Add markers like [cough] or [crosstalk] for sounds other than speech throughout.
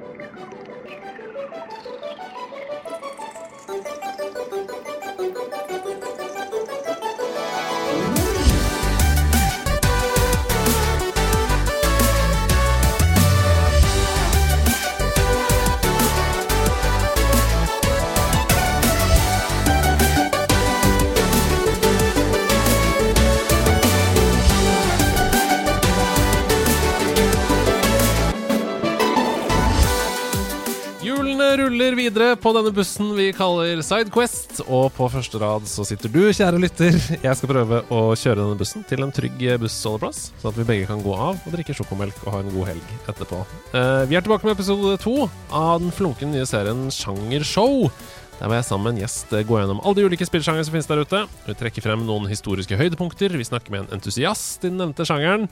Thank you. Videre på denne bussen vi kaller Sidequest. Og på første rad så sitter du, kjære lytter. Jeg skal prøve å kjøre denne bussen til en trygg bussholdeplass, sånn at vi begge kan gå av og drikke sjokomelk og ha en god helg etterpå. Eh, vi er tilbake med episode to av den flunkende nye serien Sjangershow. Der vil jeg sammen med en gjest gå gjennom alle de ulike spillsjangere som finnes der ute. Vi trekker frem noen historiske høydepunkter. Vi snakker med en entusiast i den nevnte sjangeren.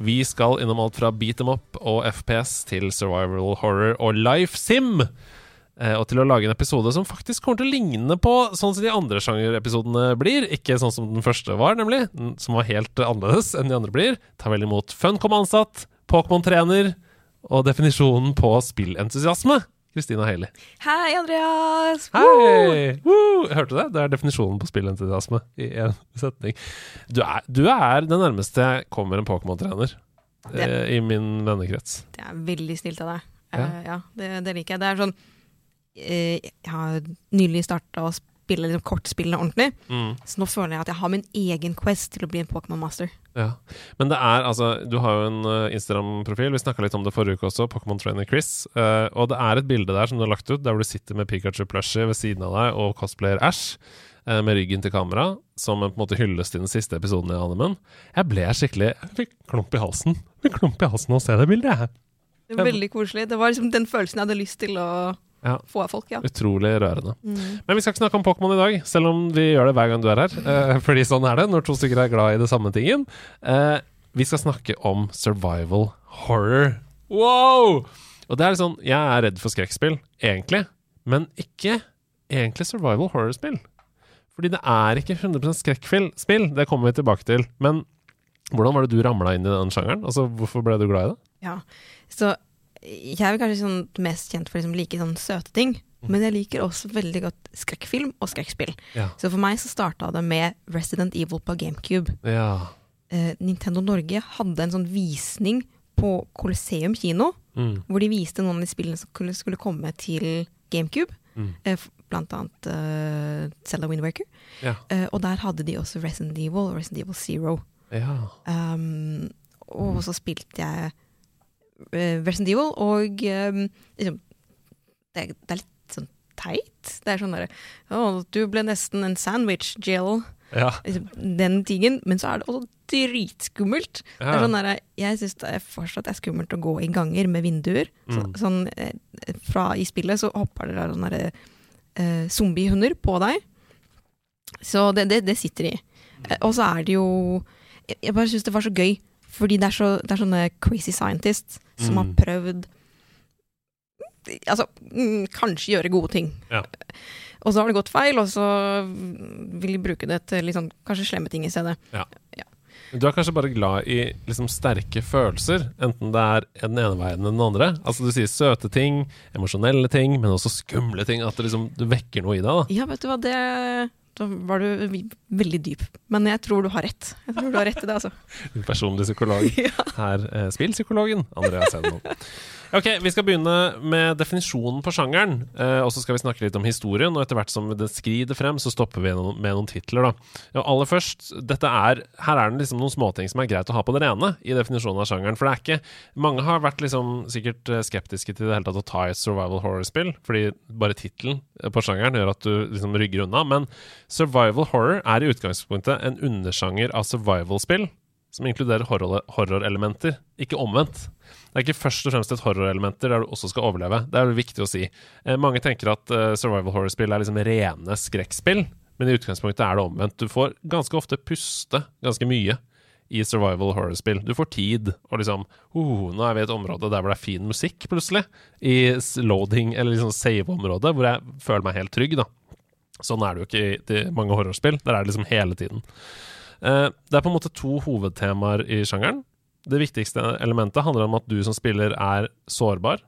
Vi skal innom alt fra beat them up og FPS til survival horror og life sim. Eh, og til å lage en episode som faktisk kommer til å ligne på sånn som de andre sjangerepisodene blir. Ikke sånn som den første var, nemlig. Som var helt annerledes enn de andre blir. Ta vel imot Funcom ansatt, Pokémon-trener og definisjonen på spillentusiasme. Kristina Haley. Hei, Andreas! Hei! Woo! Hørte du det? Det er definisjonen på spillentusiasme i én setning. Du er, du er det nærmeste jeg kommer en Pokémon-trener eh, i min vennekrets. Det er veldig snilt av deg. Ja. Uh, ja, det, det liker jeg. Det er sånn Jeg har nylig starta å spille liksom, kortspillene ordentlig, Mm. så nå føler jeg at jeg har min egen quest til å bli en Pokémon Master. Ja. Men det er altså Du har jo en eh, Instagram-profil. Vi snakka litt om det forrige uke også. Pokémon Trainer Chris. Uh, og det er et bilde der som du har lagt ut, der hvor du sitter med Pikachu plushie ved siden av deg og cosplayer Ash. eh, med ryggen til kamera, som en på en måte hyllest til den siste episoden i animen. Jeg ble skikkelig Jeg fikk klump i halsen. Jeg fikk klump i halsen av å se det bildet. jeg. Det var veldig koselig. Det var liksom den følelsen jeg hadde lyst til å Ja. få folk. ja. Utrolig rørende. Mm. Men vi skal ikke snakke om Pokémon i dag, selv om vi gjør det hver gang du er her. eh, [laughs] fordi sånn er det når to stykker er glad i det samme tingen. Eh, vi skal snakke om survival horror. Wow! Og det er sånn Jeg er redd for skrekkspill, egentlig. Men ikke egentlig survival horror-spill. Fordi det er ikke 100% skrekkspill. Det kommer vi tilbake til. Men hvordan var det du ramla inn i den sjangeren? Altså, Hvorfor ble du glad i det? Ja. Så jeg er kanskje sånn mest kjent for å liksom like sånn søte ting. Mm. Men jeg liker også veldig godt skrekkfilm og skrekkspill. Ja. Så for meg så starta det med Resident Evil på GameCube. Ja. Eh, Nintendo Norge hadde en sånn visning på Colosseum kino, Mm. hvor de viste noen av de spillene som skulle, skulle komme til GameCube. Mm. Eh, blant annet uh, Zelda Windwaker. Ja. Eh, og der hadde de også Resident Evil og Resident Evil Zero. ja. Um, og så spilte jeg Resident Evil, og um, liksom, det, er- det er litt sånn teit. Det er sånn derre Å, du ble nesten en sandwich, Jill. ja. Liksom, den tingen. Men så er det også dritskummelt. Det er sånn der, jeg syns det er fortsatt er skummelt å gå i ganger med vinduer. Så, Mm. sånn, eh, fra I spillet så hopper det sånne der, eh, zombiehunder på deg. Så det, det, det sitter i. Eh, og så er det jo Jeg, jeg bare syns det var så gøy, fordi det er, så, det er sånne crazy scientists som har Mm. prøvd Altså, mm, kanskje gjøre gode ting. Ja. Og så har det gått feil, og så vil de bruke det til sånn, kanskje slemme ting i stedet. Du er kanskje bare glad i liksom sterke følelser, enten det er den ene veien eller den andre. Altså Du sier søte ting, emosjonelle ting, men også skumle ting. At det liksom du vekker noe i deg. da Ja, vet du hva, det Da var du veldig dyp. Men jeg tror du har rett. Jeg tror du har rett i det, altså. [laughs] Din personlige psykolog [laughs] Ja. her. Eh, spillpsykologen Andrea Hedman. Ok, Vi skal begynne med definisjonen på sjangeren. Eh, og så skal vi snakke litt om historien. Og etter hvert som det skrider frem, så stopper vi noen, med noen titler. da Ja, aller først, dette er Her er det liksom noen småting som er greit å ha på det rene i definisjonen av sjangeren. For det er ikke Mange har vært liksom sikkert eh, skeptiske til det hele tatt å ta et survival horror-spill, fordi bare tittelen på sjangeren gjør at du liksom rygger unna. Men survival horror er i utgangspunktet en undersjanger av survival-spill som inkluderer horror- horrorelementer, ikke omvendt. Det er ikke først og fremst et horrorelementer der du også skal overleve. Det er viktig å si. Eh, mange tenker at eh, survival horror-spill er liksom rene skrekkspill, men i utgangspunktet er det omvendt. Du får ganske ofte puste ganske mye i survival horror-spill. Du får tid, og liksom oh, Nå er vi i et område der hvor det er fin musikk, plutselig. I loading, eller liksom save-området, hvor jeg føler meg helt trygg, da. Sånn er det jo ikke i mange horrorspill. Der er det liksom hele tiden. Eh, det er på en måte to hovedtemaer i sjangeren. Det viktigste elementet handler om at du som spiller er sårbar.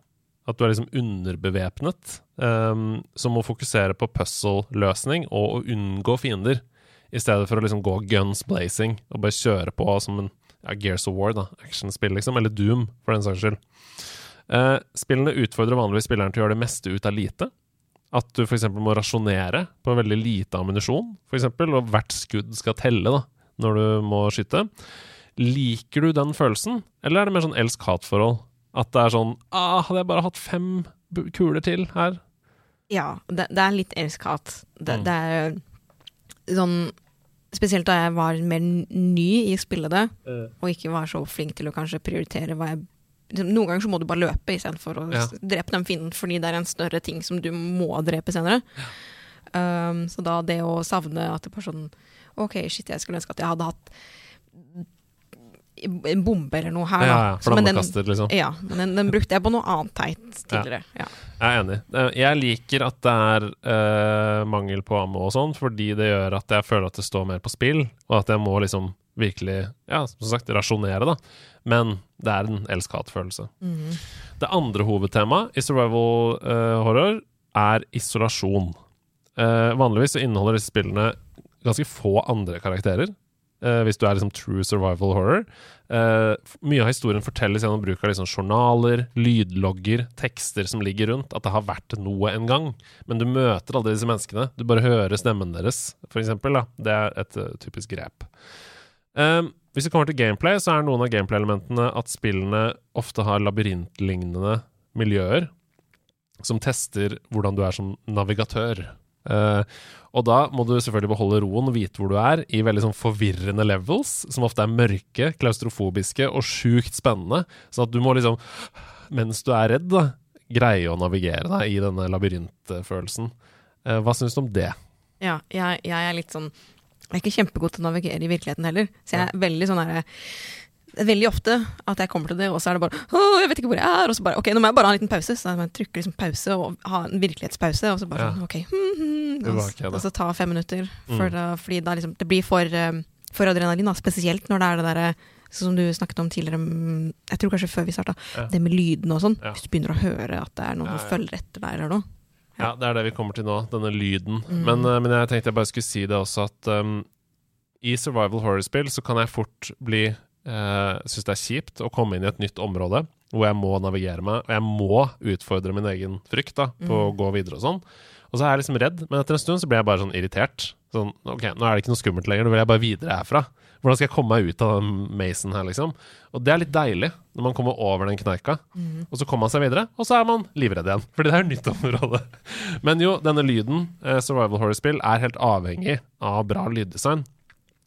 At du er liksom underbevæpnet, um, som må fokusere på puzzle-løsning og å unngå fiender, i stedet for å liksom gå guns blazing og bare kjøre på som en ja, Gears of War, da, actionspill, liksom, eller Doom, for den saks skyld. Uh, spillene utfordrer vanligvis spilleren til å gjøre det meste ut av lite. At du f.eks. må rasjonere på veldig lite ammunisjon, f.eks., og hvert skudd skal telle da, når du må skyte. Liker du den følelsen, eller er det mer sånn elsk-hat-forhold? At det er sånn ah, Hadde jeg bare hatt fem kuler til her? Ja, det, det er litt elsk-hat. Det, Mm. det er sånn Spesielt da jeg var mer ny i å spille det, og ikke var så flink til å kanskje prioritere hva jeg liksom, Noen ganger så må du bare løpe istedenfor å Ja. drepe den fienden, fordi det er en større ting som du må drepe senere. Um, så da det å savne at det bare sånn Ok, shit, jeg skulle ønske at jeg hadde hatt en bombe eller noe her, Ja, ja, Flammekaster, liksom. ja, men den, den brukte jeg på noe annet teit tidligere. Ja. Jeg er enig. Eh, Jeg liker at det er uh, mangel på ammo og sånn, fordi det gjør at jeg føler at det står mer på spill, og at jeg må liksom virkelig, ja, som sagt, rasjonere, da. Men det er en elsk-hat-følelse. Mm. Det andre hovedtemaet i survival uh, horror er isolasjon. Uh, vanligvis så inneholder disse spillene ganske få andre karakterer. Uh, hvis du er liksom true survival horror. Uh, mye av historien fortelles gjennom bruk av liksom journaler, lydlogger, tekster som ligger rundt. At det har vært noe en gang. Men du møter aldri disse menneskene. Du bare hører stemmen deres. Da. Det er et uh, typisk grep. Hvis vi kommer til gameplay, så er noen av gameplay-elementene at spillene ofte har labyrintlignende miljøer som tester hvordan du er som navigatør. Eh, og da må du selvfølgelig beholde roen og vite hvor du er, i veldig sånn forvirrende levels, som ofte er mørke, klaustrofobiske og sjukt spennende. Sånn at du må liksom, mens du er redd, da, greie å navigere deg i denne labyrintfølelsen. Eh, hva syns du om det? Ja, jeg, jeg er litt sånn Jeg er ikke kjempegod til å navigere i virkeligheten heller. Så jeg er veldig sånn herre Veldig ofte at jeg kommer til det, og så er det bare Åh, jeg vet ikke hvor jeg er. Og så bare Ok, nå må jeg bare ha en liten pause. Så jeg trykker liksom pause og ha en virkelighetspause, og så bare sånn Ok. hmm, hmm, og, så- og så ta fem minutter. Mm. For da, fordi da liksom Det blir for, eh, for adrenalin, da. Spesielt når det er det derre Sånn som du snakket om tidligere, mm, jeg tror kanskje før vi starta, Ja. det med lydene og sånn. Ja. Hvis du begynner å høre at det er noen Ja, som følger etter deg eller noe. Ja, det er det vi kommer til nå, denne lyden. Mm. Men, eh, men jeg tenkte jeg bare skulle si det også, at um, i survival horror-spill så kan jeg fort bli uh, Synes det er kjipt å komme inn i et nytt område hvor jeg må navigere meg, og jeg må utfordre min egen frykt da, på å Mm. gå videre og sånn. Og så er jeg liksom redd, men etter en stund så blir jeg bare sånn irritert. Sånn, ok, nå er det ikke noe skummelt lenger, nå vil jeg bare videre herfra. Hvordan skal jeg komme meg ut av den mazen her, liksom? Og det er litt deilig, når man kommer over den kneika. Mm. Og så kommer man seg videre, og så er man livredd igjen. Fordi det er jo nytt område. Men jo, denne lyden, eh, survival horror-spill, er helt avhengig av bra lyddesign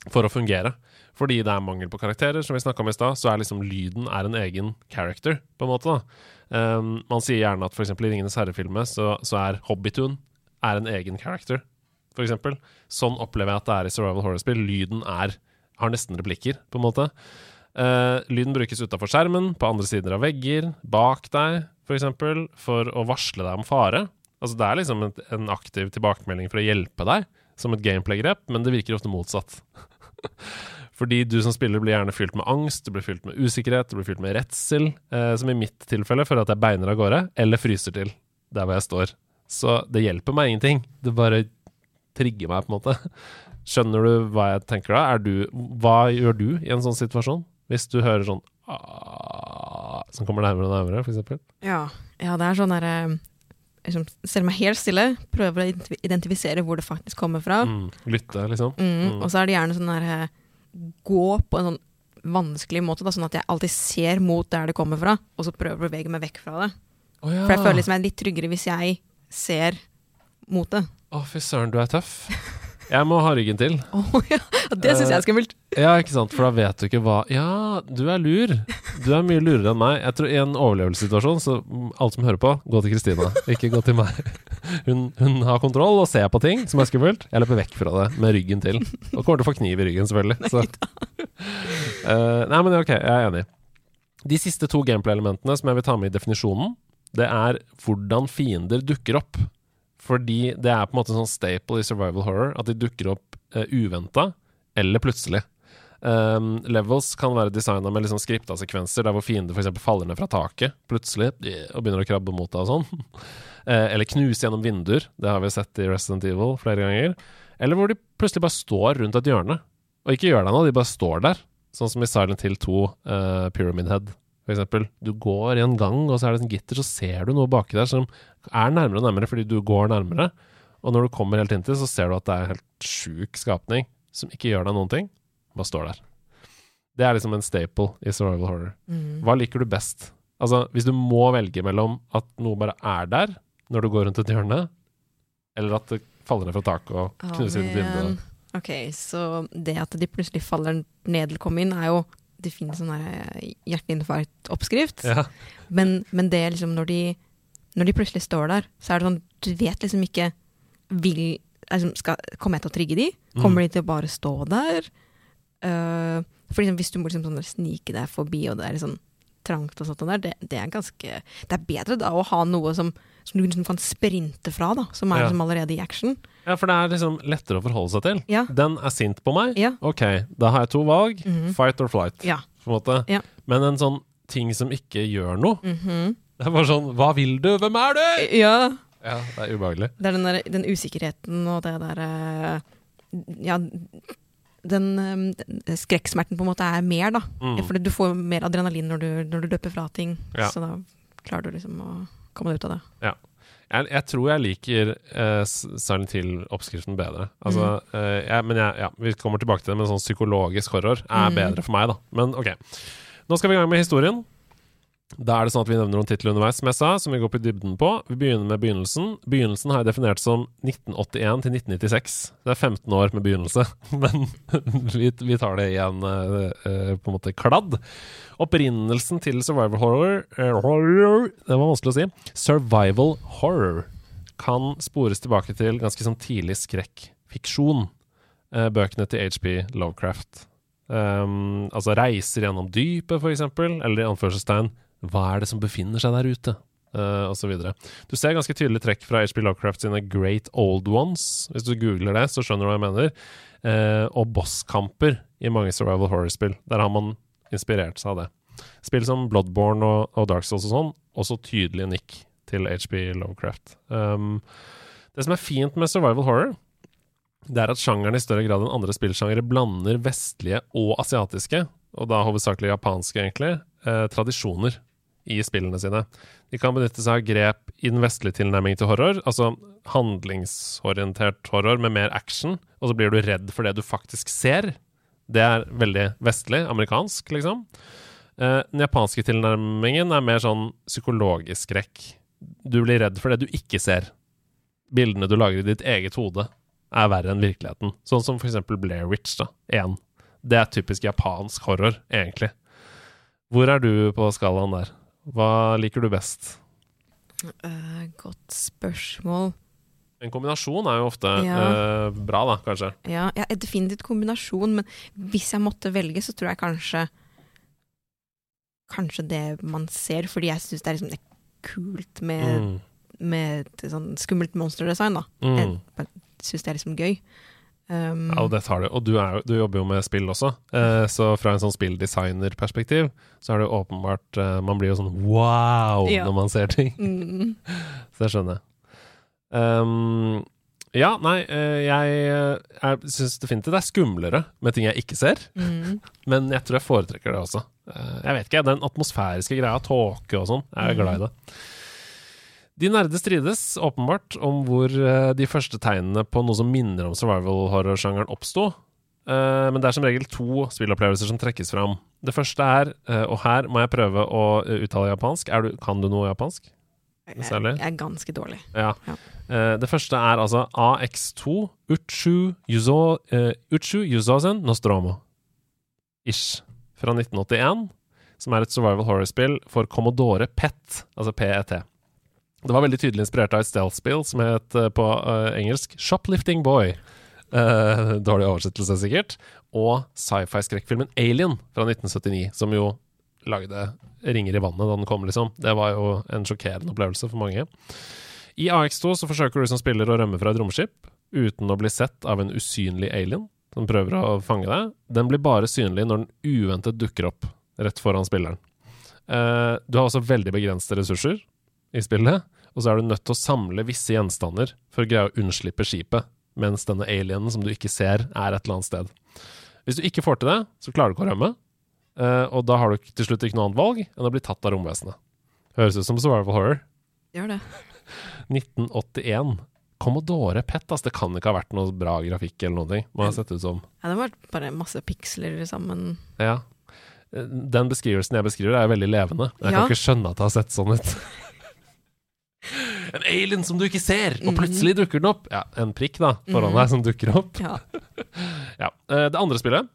for å fungere. Fordi det er mangel på karakterer, som vi snakka om i stad, så er liksom lyden er en egen character, på en måte. da. Um, man sier gjerne at f.eks. i Ringenes herre-filmer så, så er Hobbitun er en egen character, eksempel. Sånn opplever jeg at det er i survival horror-spill. Lyden er, har nesten replikker, på en måte. Uh, lyden brukes utafor skjermen, på andre sider av vegger, bak deg, for eksempel, for å varsle deg om fare. Altså Det er liksom en, en aktiv tilbakemelding for å hjelpe deg, som et gameplay-grep, men det virker ofte motsatt. [laughs] Fordi du som spiller blir gjerne fylt med angst, du blir fylt med usikkerhet, du blir fylt med redsel, eh, som i mitt tilfelle føler at jeg beiner av gårde, eller fryser til der hvor jeg står. Så det hjelper meg ingenting. Det bare trigger meg, på en måte. Skjønner du hva jeg tenker da? Er du, hva gjør du i en sånn situasjon? Hvis du hører sånn ah, Som kommer nærmere og nærmere, eksempel? Ja, ja det er sånn derre liksom, ser meg helt stille, prøver å identifisere hvor det faktisk kommer fra. Mm, lytte, liksom? Mm, Mm. Og så er det gjerne sånn derre Gå på en sånn vanskelig måte, da, sånn at jeg alltid ser mot der det kommer fra, og så prøver å bevege meg vekk fra det. Oh, ja. For jeg føler liksom jeg er litt tryggere hvis jeg ser mot det. Å, fy søren, du er tøff. Jeg må ha ryggen til. [laughs] Å ja, det syns jeg er skummelt. Ja, ikke sant, for da vet du ikke hva Ja, du er lur. Du er mye lurere enn meg. Jeg tror I en overlevelsessituasjon, så alle som hører på, gå til Kristina. Ikke gå til meg. [laughs] Hun, hun har kontroll og ser på ting som er skummelt. Jeg løper vekk fra det med ryggen til. Og kommer til å få kniv i ryggen, selvfølgelig. [laughs] Så. Eh, nei, men ok, jeg er enig. De siste to gameplay-elementene som jeg vil ta med i definisjonen, det er hvordan fiender dukker opp. Fordi det er på en måte en sånn staple i survival horror at de dukker opp uh, uventa eller plutselig. Um, levels kan være designa med liksom skripta sekvenser der hvor fiender f.eks. faller ned fra taket plutselig og begynner å krabbe mot deg og sånn. Uh, [laughs] eller knuse gjennom vinduer. Det har vi sett i Resident Evil flere ganger. Eller hvor de plutselig bare står rundt et hjørne og ikke gjør deg noe, de bare står der. Sånn som i Silent Hill 2, uh, Pyramid Head, eksempel. Du går i en gang, og så er det en gitter, så ser du noe baki der som er nærmere og nærmere fordi du går nærmere. Og når du kommer helt inntil, så ser du at det er en helt sjuk skapning som ikke gjør deg noen ting. Bare står der. Det er liksom en staple i survival horror. Mm. Hva liker du best? Altså, hvis du må velge mellom at noe bare er der når du går rundt et hjørne, eller at det faller ned fra taket og knuser inn et vindu. Ok, så det at de plutselig faller ned eller kommer inn, er jo Det finnes sånn hjerteinfarkt-oppskrift. Ja. Men, men det liksom når de, når de plutselig står der, så er det sånn Du vet liksom ikke vil, liksom, skal, Kommer jeg til å trigge de? Kommer Mm. de til å bare stå der? Uh, for liksom, hvis du må liksom sånn snike deg forbi, og det er sånn trangt og sånt der, det, det er ganske Det er bedre da å ha noe som, som du liksom kan sprinte fra, da. Som er Ja. liksom allerede i action. ja, for det er liksom lettere å forholde seg til. Ja. Den er sint på meg. Ja. Ok, da har jeg to valg. Mhm. Fight or flight, Ja. på en måte. Men en sånn ting som ikke gjør noe. Mhm. Det er bare sånn Hva vil du? Hvem er du? ja. Ja, det er ubehagelig. Det er den, der, den usikkerheten og det der eh, Ja, den, eh, den skrekksmerten på en måte er mer, da. Mm. For du får mer adrenalin når du, når du løper fra ting. Ja. Så da klarer du liksom å komme deg ut av det. Jeg, jeg tror jeg liker uh, Silent Hill-oppskriften bedre. Altså, Mm. uh, jeg, men jeg, ja, vi kommer tilbake til det, men sånn psykologisk horror er Mm. bedre for meg, da. Men ok. Nå skal vi i gang med historien. Da er det sånn at vi nevner noen titler underveis, som jeg sa, som vi går på dybden på. Vi begynner med begynnelsen. Begynnelsen har jeg definert som 1981 til 1996. Det er 15 år med begynnelse, [laughs] men [laughs] vi, tar det i en eh, eh, på en måte kladd. Opprinnelsen til survival horror, eh, horror Det var vanskelig å si. Survival horror kan spores tilbake til ganske sånn tidlig skrekkfiksjon. Bøkene til HP Lovecraft. Um, altså reiser gjennom dypet, for eksempel, eller i anførselstegn hva er det som befinner seg der ute? Uh, så videre. Du ser ganske tydelig trekk fra HP Lovecraft sine Great Old Ones. Hvis du googler det, så skjønner du hva jeg mener. Uh, og bosskamper i mange survival horror-spill. Der har man inspirert seg av det. Spill som Bloodborne og, og Dark Souls og sånn, også tydelig nikk til HP Lovecraft. Um, det som er fint med survival horror, det er at sjangeren i større grad enn andre spillsjangere blander vestlige og asiatiske, og da hovedsakelig japanske, egentlig, eh, tradisjoner i spillene sine. De kan benytte seg av grep i den vestlige tilnærmingen til horror, altså handlingsorientert horror med mer action, og så blir du redd for det du faktisk ser. Det er veldig vestlig, amerikansk, liksom. Eh, den japanske tilnærmingen er mer sånn psykologisk skrekk. Du blir redd for det du ikke ser. Bildene du lager i ditt eget hode, er verre enn virkeligheten. Sånn som for eksempel Blair Witch, da. Én. Det er typisk japansk horror, egentlig. Hvor er du på skalaen der? Hva liker du best? Uh, godt spørsmål. En kombinasjon er jo ofte Ja. uh, bra, da, kanskje. Ja, ja, definitivt kombinasjon, men hvis jeg måtte velge, så tror jeg kanskje Kanskje det man ser, fordi jeg syns det er liksom det kult med, Mm. med sånn skummelt monsterdesign, da. Mm. Jeg syns det er liksom gøy. Um, Ja, og det tar det. Og du, er, du jobber jo med spill også, eh, så fra en sånn spilldesignerperspektiv så er det jo åpenbart eh, Man blir jo sånn wow Ja. når man ser ting. mm, [laughs] Så det skjønner jeg. Um, ja, nei, eh, jeg, jeg syns definitivt det er skumlere med ting jeg ikke ser. mm, [laughs] Men jeg tror jeg foretrekker det også. Jeg vet ikke, Den atmosfæriske greia, tåke og sånn, jeg er glad i det. De nerde strides åpenbart om hvor eh, de første tegnene på noe som minner om survival horror-sjangeren oppsto. Eh, Men det er som regel to spillopplevelser som trekkes fram. Det første er, eh, og her må jeg prøve å uttale japansk du, Kan du noe japansk? Særlig? jeg er ganske dårlig. Ja. Ja. Det første er altså AX2 Uchu, Yuzo, Uchu Yuzozen Nostromo. Ish. Fra 1981. Som er et survival horror-spill for Commodore PET, altså PET. Det var veldig tydelig inspirert av et stealth-spill som het eh, på uh, engelsk Shoplifting Boy. Uh, [laughs] dårlig oversettelse, sikkert. Og sci-fi-skrekkfilmen Alien fra 1979, som jo lagde ringer i vannet da den kom, liksom. Det var jo en sjokkerende opplevelse for mange. I AX2 så forsøker du som spiller å rømme fra et romskip uten å bli sett av en usynlig alien som prøver å fange deg, den blir bare synlig når den uventet dukker opp rett foran spilleren. Uh, du har også veldig begrensede ressurser i spillet, og så er du nødt til å samle visse gjenstander for å greie å unnslippe skipet, mens denne alienen som du ikke ser, er et eller annet sted. Hvis du ikke får til det, så klarer du ikke å rømme, eh, og da har du til slutt ikke noe annet valg enn å bli tatt av romvesenet. Høres ut som survival horror. Gjør det. [laughs] 1981. Commodore PET, altså Det kan ikke ha vært noe bra grafikk eller noe. Må ha sett ut som Ja, det var bare masse piksler sammen. Ja. Den beskrivelsen jeg beskriver, er veldig levende. Jeg Ja. kan ikke skjønne at det har sett sånn ut. [laughs] en alien som du ikke ser, og Mhm. plutselig dukker den opp. Ja, En prikk da, foran Mhm. deg som dukker opp. Ja. [laughs] Ja. Eh, Det andre spillet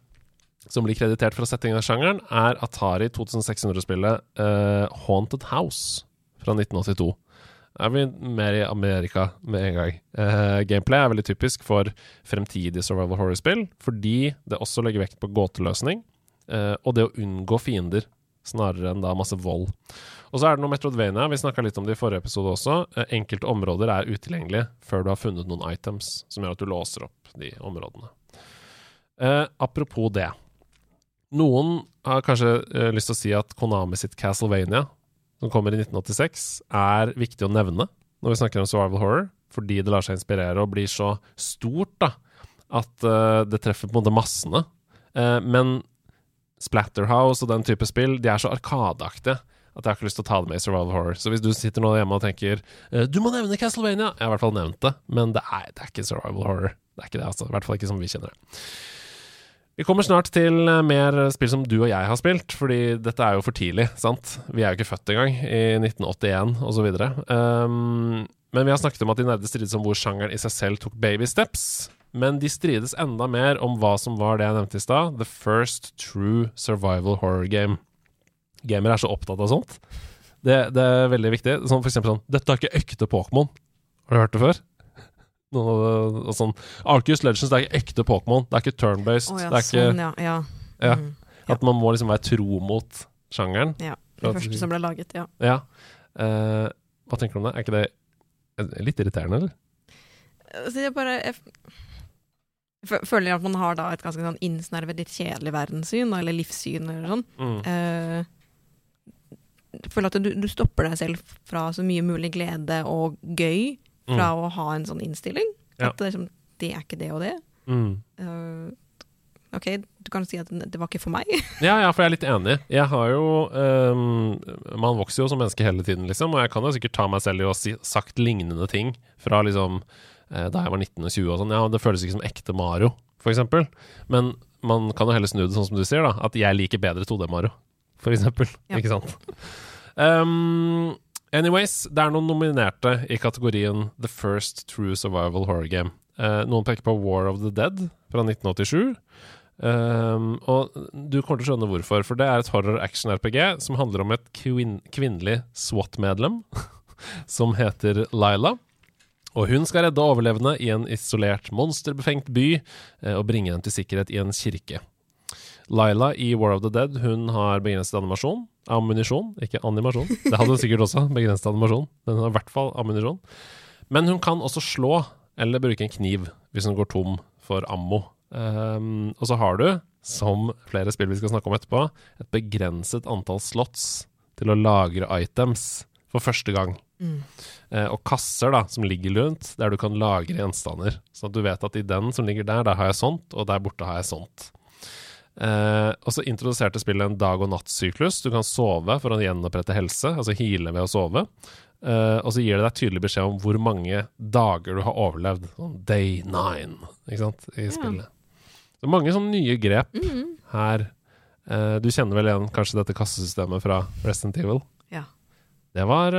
som blir kreditert for å sette inn av sjangeren, er Atari 2600-spillet uh, Haunted House fra 1982. Da er vi mer i Amerika med en gang. Uh, gameplay er veldig typisk for fremtidige survival horror-spill, fordi det også legger vekt på gåteløsning uh, og det å unngå fiender, snarere enn da masse vold. Og så er det noe Metroidvania, vi snakka litt om det i forrige episode også. Eh, enkelte områder er utilgjengelige før du har funnet noen items som gjør at du låser opp de områdene. Eh, apropos det. Noen har kanskje eh, lyst til å si at Konami sitt Castlevania, som kommer i 1986, er viktig å nevne når vi snakker om survival horror, fordi det lar seg inspirere og blir så stort da, at eh, det treffer på en måte massene. Eh, men Splatterhouse og den type spill, de er så arkadeaktige at jeg har ikke lyst til å ta det med i survival horror. Så hvis du sitter nå hjemme og tenker eh, du må nevne Castlevania, jeg har i hvert fall nevnt det, men det er, det er ikke survival horror. Det er ikke det, altså. I hvert fall ikke som vi kjenner det. Vi kommer snart til eh, mer spill som du og jeg har spilt, fordi dette er jo for tidlig, sant? Vi er jo ikke født engang, i 1981 osv. Um, men vi har snakket om at de nerde strides om hvor sjangeren i seg selv tok baby steps. Men de strides enda mer om hva som var det jeg nevnte i stad, the first true survival horror game. Gamere er så opptatt av sånt. Det, det er veldig viktig. Som for eksempel sånn Dette er ikke ekte Pokémon. Har du hørt det før? [laughs] Noe, og sånn Arcus Legends det er ikke ekte Pokémon. Det er ikke turn-based. Oh, ja, det er ikke sånn, ja. ja. Ja. Mm. At man må liksom være tro mot sjangeren. ja. Det første som ble laget, ja. Ja. Uh, hva tenker du om det? Er ikke det litt irriterende, eller? Så jeg bare jeg, føler at man har da et ganske sånn innsnervet, litt kjedelig verdenssyn, eller livssyn eller sånn. Mm. Jeg føler at du, du stopper deg selv fra så mye mulig glede og gøy fra å ha en sånn innstilling. Mm. Ja. At det, liksom, det er ikke det og det. Mm. Uh, ok, du kan si at det var ikke for meg. [laughs] Ja, ja, for jeg er litt enig. Jeg har jo um, Man vokser jo som menneske hele tiden, liksom, og jeg kan jo sikkert ta meg selv i å si, sagt lignende ting fra liksom eh, da jeg var 19 og 20 og sånn. Ja, det føles ikke som ekte Mario, for eksempel. Men man kan jo heller snu det sånn som du sier, da. At jeg liker bedre 2D-Mario, for eksempel. Ja. Ikke sant? Um, anyways, det er noen nominerte i kategorien The First True Survival Horror Game. Uh, noen peker på War of the Dead fra 1987. Um, og du kommer til å skjønne hvorfor, for det er et horror-action-RPG som handler om et kvin kvinnelig SWAT-medlem [laughs] som heter Laila. Og hun skal redde overlevende i en isolert, monsterbefengt by eh, og bringe dem til sikkerhet i en kirke. Laila i War of the Dead hun har begrenset animasjon. Ammunisjon, ikke animasjon. Det hadde hun sikkert også, begrenset animasjon. Den har i hvert fall ammunisjon. Men hun kan også slå eller bruke en kniv hvis hun går tom for ammo. Um, og så har du, som flere spill vi skal snakke om etterpå, et begrenset antall slots til å lagre items for første gang. Eh, og kasser da, som ligger rundt, der du kan lagre gjenstander. Sånn at du vet at i den som ligger der, der har jeg sånt, og der borte har jeg sånt. Eh, og så introduserte spillet en dag- og natt-syklus. Du kan sove for å gjenopprette helse, altså hile ved å sove. Eh, og så gir det deg tydelig beskjed om hvor mange dager du har overlevd. Sånn day nine, ikke sant, i Ja. spillet. Så mange sånne nye grep Mhm. her. Eh, du kjenner vel igjen kanskje dette kassesystemet fra Resident Evil? Ja. Det var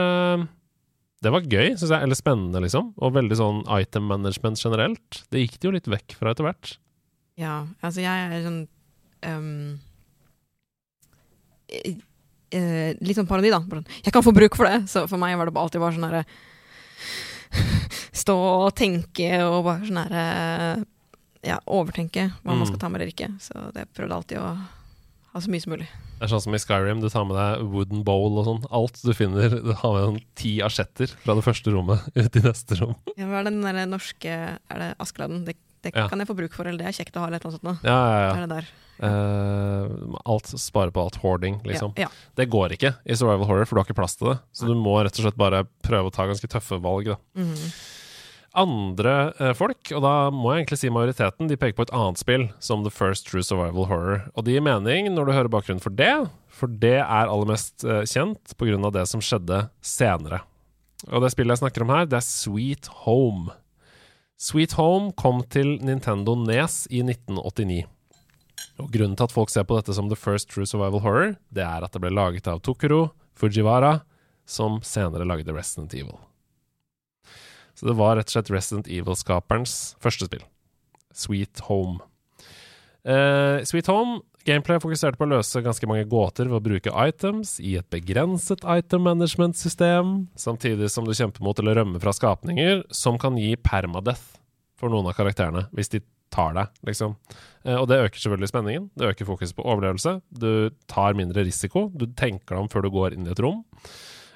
Det var gøy, syns jeg. Eller spennende, liksom. Og veldig sånn item management generelt. Det gikk det jo litt vekk fra etter hvert. Ja, altså jeg er sånn ehm, eh, eh, Litt sånn parodi, da. Sånn, Jeg kan få bruk for det! Så for meg var det alltid bare sånn herre [sighs] Stå og tenke og bare sånn herre Ja, overtenke hva man Mm. skal ta med eller ikke. Så det prøvde alltid å ha så mye som mulig. Det er sånn som i Skyrim, du tar med deg wooden bowl og sånn. Alt du finner. Du har med sånn ti asjetter fra det første rommet ut i neste rom. Ja, hva er den der norske Er det Askeladden? Det Det Ja. kan jeg få bruk for, eller det er kjekt å ha, eller noe sånt. nå. Ja, ja, ja. det der. Eh, alt Spare på alt hoarding, liksom. Ja, ja. Det går ikke i survival horror, for du har ikke plass til det. Så du må rett og slett bare prøve å ta ganske tøffe valg, da. Mhm. Andre uh, folk, og da må jeg egentlig si majoriteten, de peker på et annet spill som The First True Survival Horror. Og det gir mening når du hører bakgrunnen for det, for det er aller mest uh, kjent av det som skjedde senere. Og det spillet jeg snakker om her, det er Sweet Home. Sweet Home kom til Nintendo Nes i 1989. Og Grunnen til at folk ser på dette som The First True Survival Horror, det er at det ble laget av Tokuro Fujiwara, som senere lagde Resident Evil. Så det var rett og slett Resident Evil-skaperens første spill. Sweet Home. Uh, Sweet Home Gameplay fokuserte på å løse ganske mange gåter ved å bruke items i et begrenset item management-system, samtidig som du kjemper mot eller rømmer fra skapninger som kan gi permadeath for noen av karakterene, hvis de tar deg, liksom. Eh, og det øker selvfølgelig spenningen. Det øker fokuset på overlevelse. Du tar mindre risiko. Du tenker deg om før du går inn i et rom.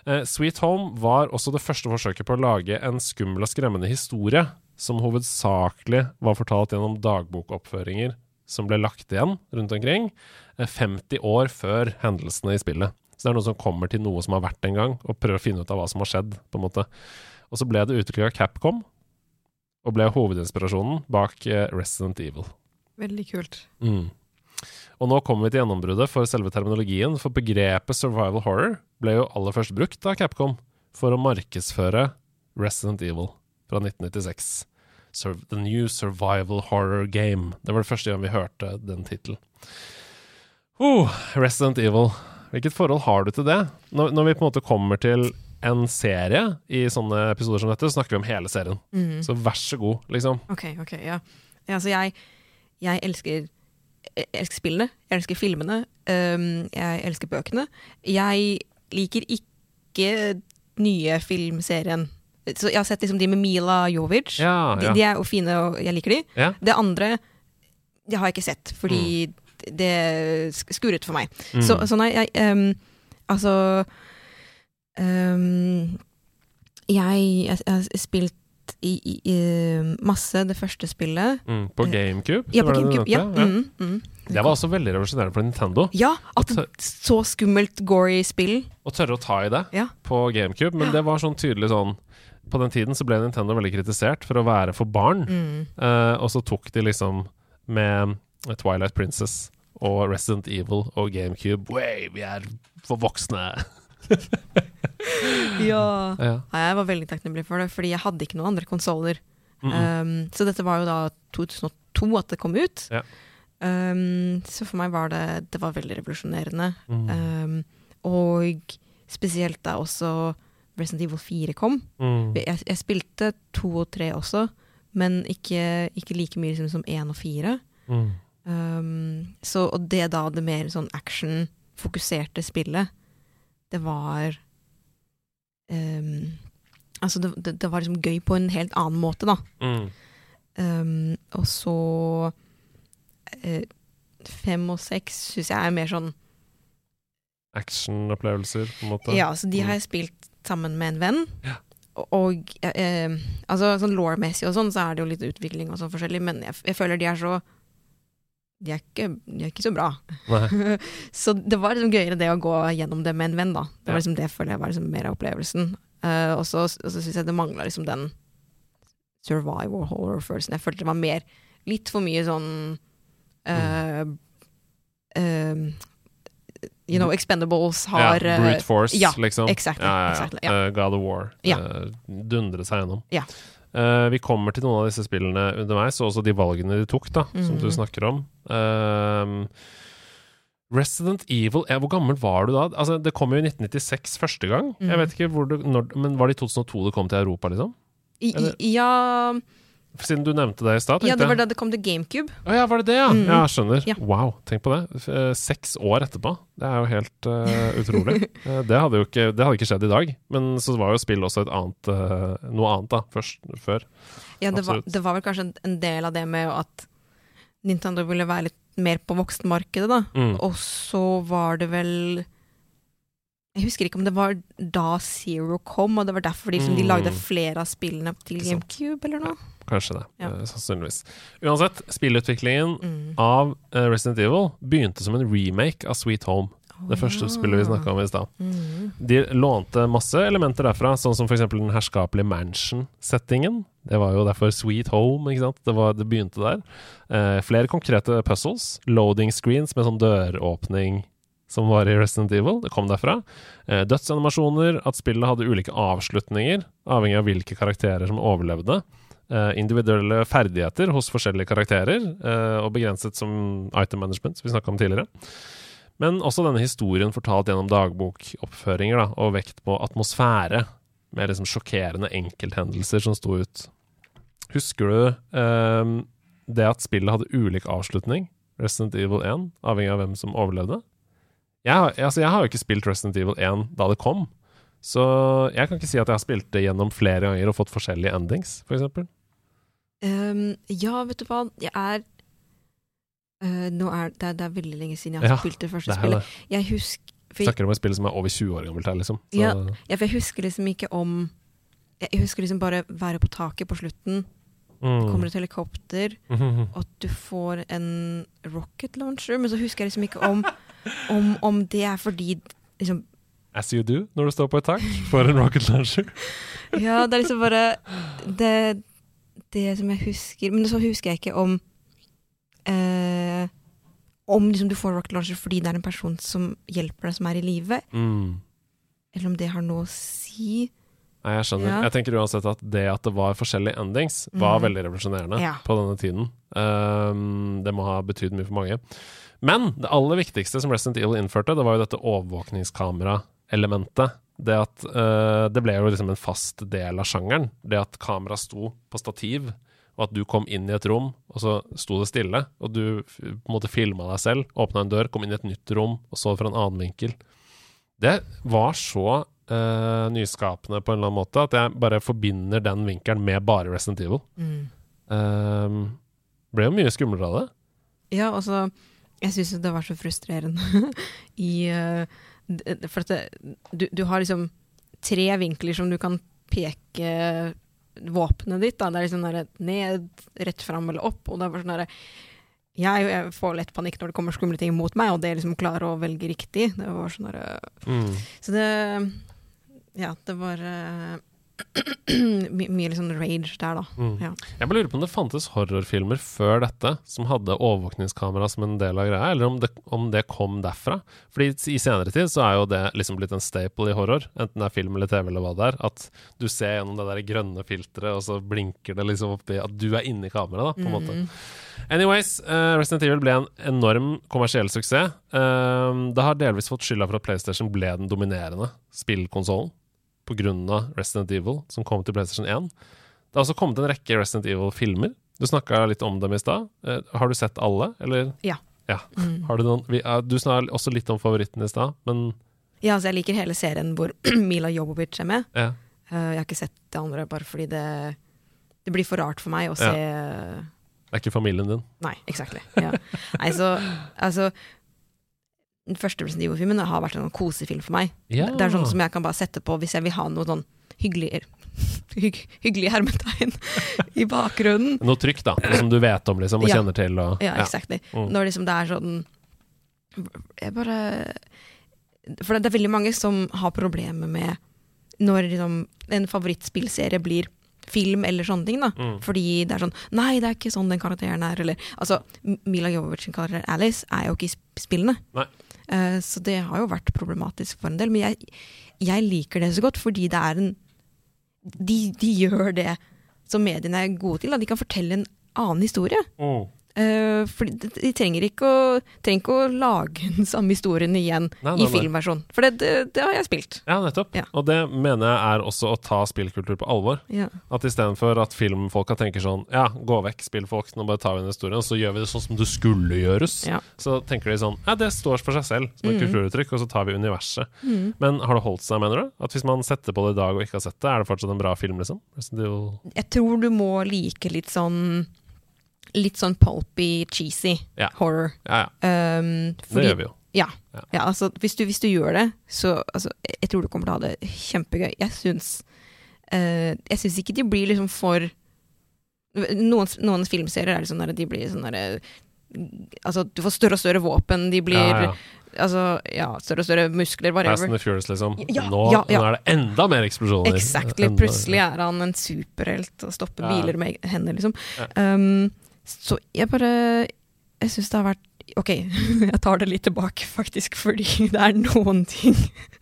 Eh, Sweet Home var også det første forsøket på å lage en skummel og skremmende historie, som hovedsakelig var fortalt gjennom dagbokoppføringer som ble lagt igjen rundt omkring, eh, 50 år før hendelsene i spillet. Så det er noe som kommer til noe som har vært en gang, og prøver å finne ut av hva som har skjedd, på en måte. Og så ble det utviklet av Capcom, og ble hovedinspirasjonen bak eh, Resident Evil. Veldig kult. Mm. Og nå kommer vi til gjennombruddet for selve terminologien, for begrepet survival horror ble jo aller først brukt av Capcom for å markedsføre Resident Evil fra 1996. The New Survival Horror Game. Det var det første gang vi hørte den tittelen. Oh, Resident Evil. Hvilket forhold har du til det? Når, når vi på en måte kommer til en serie i sånne episoder som dette, så snakker vi om hele serien. Mm. Så vær så god, liksom. Ok, ok, ja. ja altså, jeg, jeg elsker jeg elsker spillene, jeg elsker filmene, um, jeg elsker bøkene. Jeg liker ikke nye filmserien. Så jeg har sett liksom de med Mila Jovic. Ja, De, ja. de er jo fine, og jeg liker de. ja. Det andre det har jeg ikke sett, fordi det sk- skurret for meg. Mm. Så, så nei, jeg um, Altså um, jeg, har spilt i, i, i masse det første spillet. Mm, på Eh, GameCube? Ja, det på det GameCube. Ja. Mm, mm. Det var også veldig revolusjonerende for Nintendo. ja, at så skummelt gory spill. Å tørre å ta i det Ja. på GameCube. Men det var sånn tydelig sånn På den tiden så ble Nintendo veldig kritisert for å være for barn. Mm. uh, og så tok de liksom med Twilight Princess og Resident Evil og GameCube Way, vi er for voksne! [laughs] Ja. Ja. Jeg var veldig takknemlig for det, fordi jeg hadde ikke noen andre konsoller. Mm -mm. Um, så dette var jo da 2002 at det kom ut. Ja. Um, så for meg var det Det var veldig revolusjonerende. Mm. Um, og spesielt da også Resident Evil 4 kom. Mm. Jeg, jeg spilte to og tre også, men ikke, ikke like mye som, som én og fire. Mm. Um, så, og det da, det mer sånn action-fokuserte spillet, det var um, Altså, det, det, det var liksom gøy på en helt annen måte, da. Mm. Um, og så uh, Fem og seks syns jeg er mer sånn Actionopplevelser, på en måte. Ja, så de har jeg spilt sammen med en venn. Ja. Og, eh, altså sånn law-messig og sånn, så er det jo litt utvikling og sånn forskjellig, men jeg, jeg føler de er så de er, ikke, de er ikke så bra. [laughs] Så det var liksom gøyere det å gå gjennom det med en venn, da. Det var liksom det føler jeg var liksom mer av opplevelsen. Uh, og så syns jeg det mangla liksom den survival horror-følelsen. Jeg følte det var mer Litt for mye sånn eh, eh, You know, Expendables har ja, eh, Brute Force, ja, liksom. exactly, Ja, exactly. Eh, God of War. Eh, dundre seg gjennom. Ja. Uh, vi kommer til noen av disse spillene underveis, og også de valgene de tok, da, som du Mhm. snakker om. Uh, Resident Evil ja, Hvor gammel var du da? Altså, det kom jo i 1996 første gang. Jeg Mhm. vet ikke det, når, Men var det i 2002 det kom til Europa, liksom? I, ja, Siden du nevnte det i stad. ja, det var da det kom til GameCube. Å ja, var det det, ja? Mm. Ja, skjønner. Ja. Wow, tenk på det. Eh, Seks år etterpå. Det er jo helt uh, utrolig. [laughs] Eh, det hadde jo ikke, det hadde ikke skjedd i dag. Men så var jo spill også et annet, uh, noe annet da, først, før. Ja, det var, det var vel kanskje en, del av det med at Nintendo ville være litt mer på voksenmarkedet, da. Mm. Og så var det vel Jeg husker ikke om det var da Zero kom, og det var derfor de, liksom, de Mm. lagde flere av spillene til GameCube eller noe. Kanskje det. Ja. eh, sannsynligvis. Uansett, spillutviklingen Mm. av eh, Resident Evil begynte som en remake av Sweet Home. Det første spillet vi snakka om i stad. Mm. De lånte masse elementer derfra, sånn som f.eks. den herskapelige mansion-settingen. Det var jo derfor Sweet Home, ikke sant. Det, var, det begynte der. Eh, flere konkrete puzzles. Loading screens med sånn døråpning som var i Resident Evil. Det kom derfra. Eh, dødsanimasjoner, at spillet hadde ulike avslutninger, avhengig av hvilke karakterer som overlevde. Eh, individuelle ferdigheter hos forskjellige karakterer, eh, og begrenset som item management, som vi snakka om tidligere. Men også denne historien fortalt gjennom dagbokoppføringer, da, og vekt på atmosfære, med liksom sjokkerende enkelthendelser som sto ut. Husker du eh, det at spillet hadde ulik avslutning? Resident Evil 1, avhengig av hvem som overlevde? Jeg, altså, jeg har jo ikke spilt Resident Evil 1 da det kom, så jeg kan ikke si at jeg har spilt det gjennom flere ganger og fått forskjellige endings, f.eks. For eksempel. Um, ja, vet du hva, jeg er uh, nå er det, det er veldig lenge siden jeg har Ja, spilt det første Det spillet. det. Jeg husker, for, Snakker om et spill som er over 20 år gammelt her, liksom. Så, Ja. ja, for jeg husker liksom ikke om Jeg husker liksom bare være på taket på slutten. mm. Kommer et helikopter, Mhm. [laughs] og at du får en rocket launcher. Men så husker jeg liksom ikke om, om, om det er fordi liksom, As you do når du står på et tak for en rocket launcher. Ja, det er liksom bare det, det som jeg husker Men så husker jeg ikke om eh, Om liksom du får rocket launcher fordi det er en person som hjelper deg, som er i live, Mm. eller om det har noe å si. Nei, jeg skjønner. Ja. Jeg tenker uansett at det at det var forskjellige endings, var mm. veldig revolusjonerende Ja. på denne tiden. Um, det må ha betydd mye for mange. Men det aller viktigste som Resident Evil innførte, det var jo dette overvåkningskamera-elementet. Det at uh, Det ble jo liksom en fast del av sjangeren. Det at kamera sto på stativ, og at du kom inn i et rom, og så sto det stille, og du på en måte filma deg selv, åpna en dør, kom inn i et nytt rom, og så fra en annen vinkel. Det var så uh, nyskapende på en eller annen måte at jeg bare forbinder den vinkelen med bare Resident Evil. Um, ble jo mye skumlere av det. Ja, altså Jeg syns det var så frustrerende [laughs] i d- For at det, du, du har liksom tre vinkler som du kan peke våpenet ditt. Da. Det er liksom der, ned, rett fram eller opp. Og det var sånn der, jeg, jeg får lett panikk når det kommer skumle ting mot meg, og det liksom klare å velge riktig. Det var sånn der, Mm. Så det Ja, det var eh, my, mye liksom rage der, da. Mm. Ja. Jeg bare lurer på om det fantes horrorfilmer før dette som hadde overvåkningskamera som en del av greia, eller om det, om det kom derfra. Fordi i senere tid så er jo det liksom blitt en staple i horror, enten det er film eller TV eller hva det er, at du ser gjennom det der grønne filteret, og så blinker det liksom oppi at du er inni kameraet, da, på en måte. Mm. Anyways, uh, Resident Evil ble en enorm kommersiell suksess. Uh, det har delvis fått skylda for at PlayStation ble den dominerende spillkonsollen pga. Resident Evil, som kom til PlayStation 1. Det har også kommet en rekke Resident Evil-filmer. Du snakka litt om dem i stad. Eh, har du sett alle, eller? Ja. Ja. Mm. Har du noen vi, eh, Du snakka også litt om favoritten i stad, men Ja, altså jeg liker hele serien hvor [clears throat] Mila Jobovic er med. ja. Eh, jeg har ikke sett det andre bare fordi det, det blir for rart for meg å se Det er ikke familien din. Nei, exactly. Ja. Nei, så altså Den første Resident Evil-filmen har vært en kosefilm for meg. Ja. Det er sånn som jeg kan bare sette på hvis jeg vil ha noe sånn hyggelig [laughs] hygg, hyggelig hermetegn i bakgrunnen. Noe trykk, da, som du vet om liksom, og Ja. kjenner til. Og, Ja, exactly. Mm. Når liksom det er sånn Jeg bare For det er veldig mange som har problemer med når liksom en favorittspillserie blir film eller sånne ting. da Mm. Fordi det er sånn Nei, det er ikke sånn den karakteren er. Eller, altså, Mila Jovovich sin karakter Alice er jo ikke i spillene. Nei. Eh, så det har jo vært problematisk for en del. Men jeg, jeg liker det så godt fordi det er en de, de gjør det som mediene er gode til. Da. De kan fortelle en annen historie. Mm. Uh, for de, trenger, ikke å, trenger ikke å lage [laughs] den samme historien igjen Nei, nei, i filmversjon. For det, det, det har jeg spilt. Ja, nettopp. Ja. Og det mener jeg er også å ta spillkultur på alvor. Ja. At istedenfor at filmfolka tenker sånn Ja, gå vekk, spillfolk, nå bare tar vi den historien, og så gjør vi det sånn som det skulle gjøres. Ja. Så tenker de sånn Ja, det står for seg selv som et mm. kulturuttrykk, og så tar vi universet. Mm. Men har det holdt seg, mener du? At hvis man setter på det i dag og ikke har sett det, er det fortsatt en bra film, liksom? Jeg tror du må like litt sånn Litt sånn pulpy, cheesy Ja. horror. Ja, ja. Um, Det gjør vi jo. Ja. Ja. altså, hvis, du, hvis du gjør det, så altså, Jeg tror du kommer til å ha det kjempegøy. Jeg syns uh, Jeg syns ikke de blir liksom for Noen, noen filmserier er liksom der de blir sånn derre Altså, du får større og større våpen, de blir Ja, ja. Altså, ja, større og større muskler, Fast and the Furious, liksom. Ja, nå, ja, ja. nå er det enda mer eksplosjoner. Exactly. Enda- Plutselig er han en superhelt og stopper Ja. biler med hender, liksom. Ja. Um, så jeg bare Jeg syns det har vært Ok, [laughs] jeg tar det litt tilbake, faktisk, fordi [laughs] det er noen ting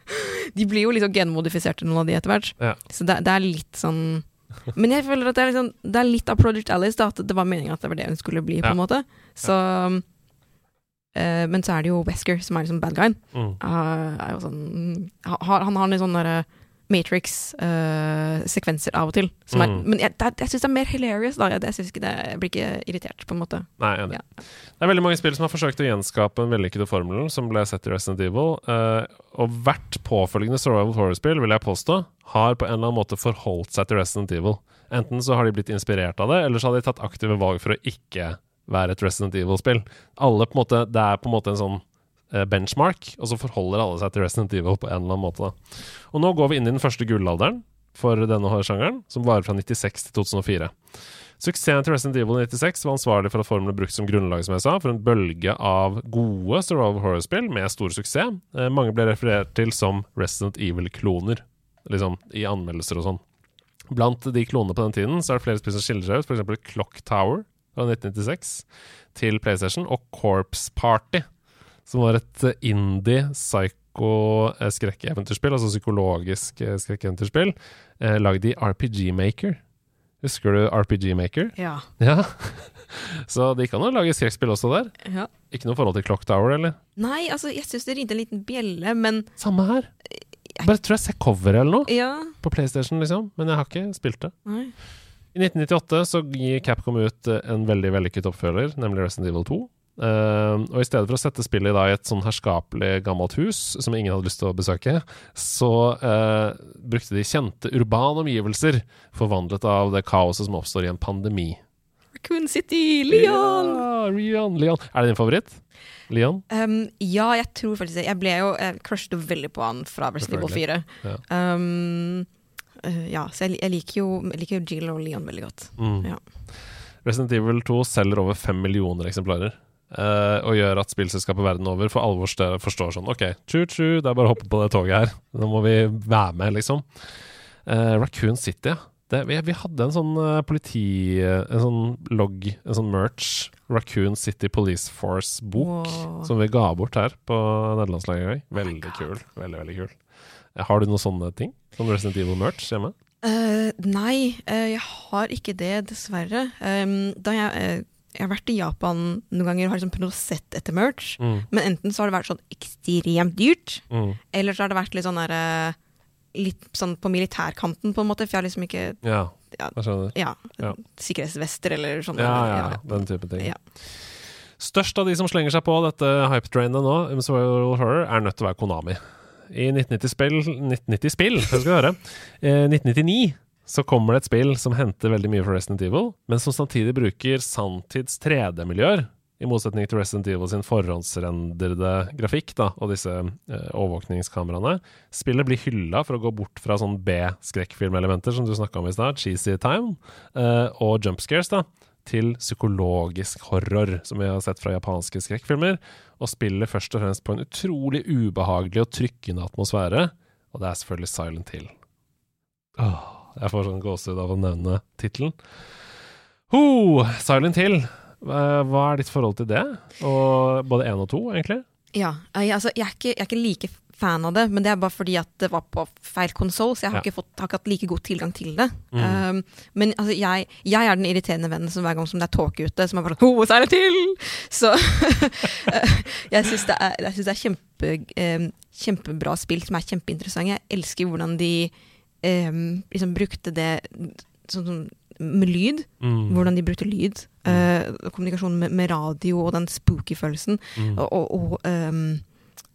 [laughs] De blir jo liksom genmodifiserte, noen av de, etter hvert. Ja. Så det, det er litt sånn Men jeg føler at det er, liksom, det er litt av Project Alice, da, at det var meningen at det var det hun skulle bli, på en måte. Så Uh, Men så er det jo Wesker som er liksom bad guyen. Mm. Uh, sånn, ha- han har litt sånn derre Matrix-sekvenser av og til. Er, Mm. Men jeg, er- jeg syns det er mer hilarious. Da. Jeg, jeg, ikke det, jeg blir ikke irritert, på en måte. Nei, enig. Ja. Det er veldig mange spill som har forsøkt å gjenskape en vellykkede formel som ble sett i Resident Evil. Uh, og hvert påfølgende survival horror-spill, vil jeg påstå, har på en eller annen måte forholdt seg til Resident Evil. Enten så har de blitt inspirert av det, eller så har de tatt aktive valg for å ikke være et Resident Evil-spill. Alle på en måte, Det er på en måte en sånn benchmark, og så forholder alle seg til Resident Evil på en eller annen måte. Da. Og nå går vi inn i den første gullalderen for denne sjangeren, som varer fra 96 til 2004. Suksessen til Resident Evil 96 var ansvarlig for at formelen brukt som grunnlag som jeg sa, for en bølge av gode survival horror-spill med stor suksess. Eh, mange ble referert til som Resident Evil-kloner, liksom, i anmeldelser og sånn. Blant de klonene på den tiden så er det flere spill som skiller seg ut, f.eks. Clock Tower fra 1996 til PlayStation, og Corpse Party, som var et eh, indie psycho-skrekkeventyrspill, altså psykologisk eh, skrekkeventyrspill, eh, lagd i RPG Maker. Husker du RPG Maker? Ja. Ja. [laughs] Så det gikk an å lage skrekkspill også der. ja. Ikke noe forhold til Clock Tower, eller? Nei, altså, jeg syns det ringte en liten bjelle, men Samme her. Bare tror jeg ser coveret eller noe ja. på PlayStation, liksom. Men jeg har ikke spilt det. Nei. I 1998 så gir Capcom ut eh, en veldig vellykket oppfølger, nemlig Resident Evil 2. Eh, og i stedet for å sette spillet da i et sånn herskapelig gammelt hus som ingen hadde lyst til å besøke, så uh, brukte de kjente urbane omgivelser, forvandlet av det kaoset som oppstår i en pandemi. Raccoon City, Leon! Ja, Leon, Leon. Er det din favoritt? Leon? Um, ja, jeg tror faktisk det. Jeg ble jo Jeg crushet veldig på han fra Resident Evil 4. Ja. Um, uh, ja, så jeg, jeg liker jo, jeg liker jo Jill og Leon veldig godt. Mm. Ja. Resident Evil 2 selger over fem millioner eksemplarer. Eh, og gjør at spillselskapet verden over for alvor forstår sånn OK, tju-tju, det er bare å hoppe på det toget her. Nå må vi være med, liksom. Uh, Raccoon City, ja. Det, vi, vi hadde en sånn uh, politi... En sånn logg, en sånn merch. Raccoon City Police Force-bok. Wow. Som vi ga bort her på nederlandslaget i dag. Veldig oh kul. Veldig, veldig kul. Har du noen sånne ting? Som Resident Evil-merch hjemme? Uh, nei, uh, jeg har ikke det, dessverre. Um, da jeg, eh, jeg har vært i Japan noen ganger og har liksom prøvd å sett etter merch. Mm. Men enten så har det vært sånn ekstremt dyrt, Mm. eller så har det vært litt sånn der, Litt sånn på militærkanten, på en måte, for jeg har liksom ikke Ja, Ja. jeg skjønner. Ja, Ja. sikkerhetsvester eller sånn. Ja, ja, den type ting. Ja. Størst av de som slenger seg på dette hype-trainet nå, horror, er nødt til å være Konami. I 1990-spill 1990-spill, hva skal vi høre? Eh, 1999 så kommer det et spill som henter veldig mye fra Resident Evil, men som samtidig bruker sanntids 3D-miljøer, i motsetning til Resident Evil sin forhåndsrendrede grafikk da, og disse eh, overvåkningskameraene. Spillet blir hylla for å gå bort fra sånn B-skrekkfilmelementer som du snakka om i stad, cheesy time, eh, og jump scares, da, til psykologisk horror, som vi har sett fra japanske skrekkfilmer, og spiller først og fremst på en utrolig ubehagelig og trykkende atmosfære, og det er selvfølgelig Silent Hill. Åh, jeg får sånn gåsehud av å nevne tittelen. Ho, Silent Hill. Hva hva er ditt forhold til det? Og både én og to, egentlig? Ja, jeg, altså, jeg, er ikke, jeg er ikke like fan av det, men det er bare fordi at det var på feil konsoll, så jeg har, Ja. ikke, fått, har ikke hatt like god tilgang til det. Mm. Um, men altså, jeg, jeg er den irriterende vennen som hver gang som det er tåke ute, som er bare sånn Ho, så er det til! Så jeg syns det er, jeg synes det er kjempe, um, kjempebra spill som er kjempeinteressante. Jeg elsker hvordan de liksom brukte det sånn som med lyd. Mm. Hvordan de brukte lyd. Uh, kommunikasjon med, med radio og den spooky-følelsen. Mm. Og, og, og ehm,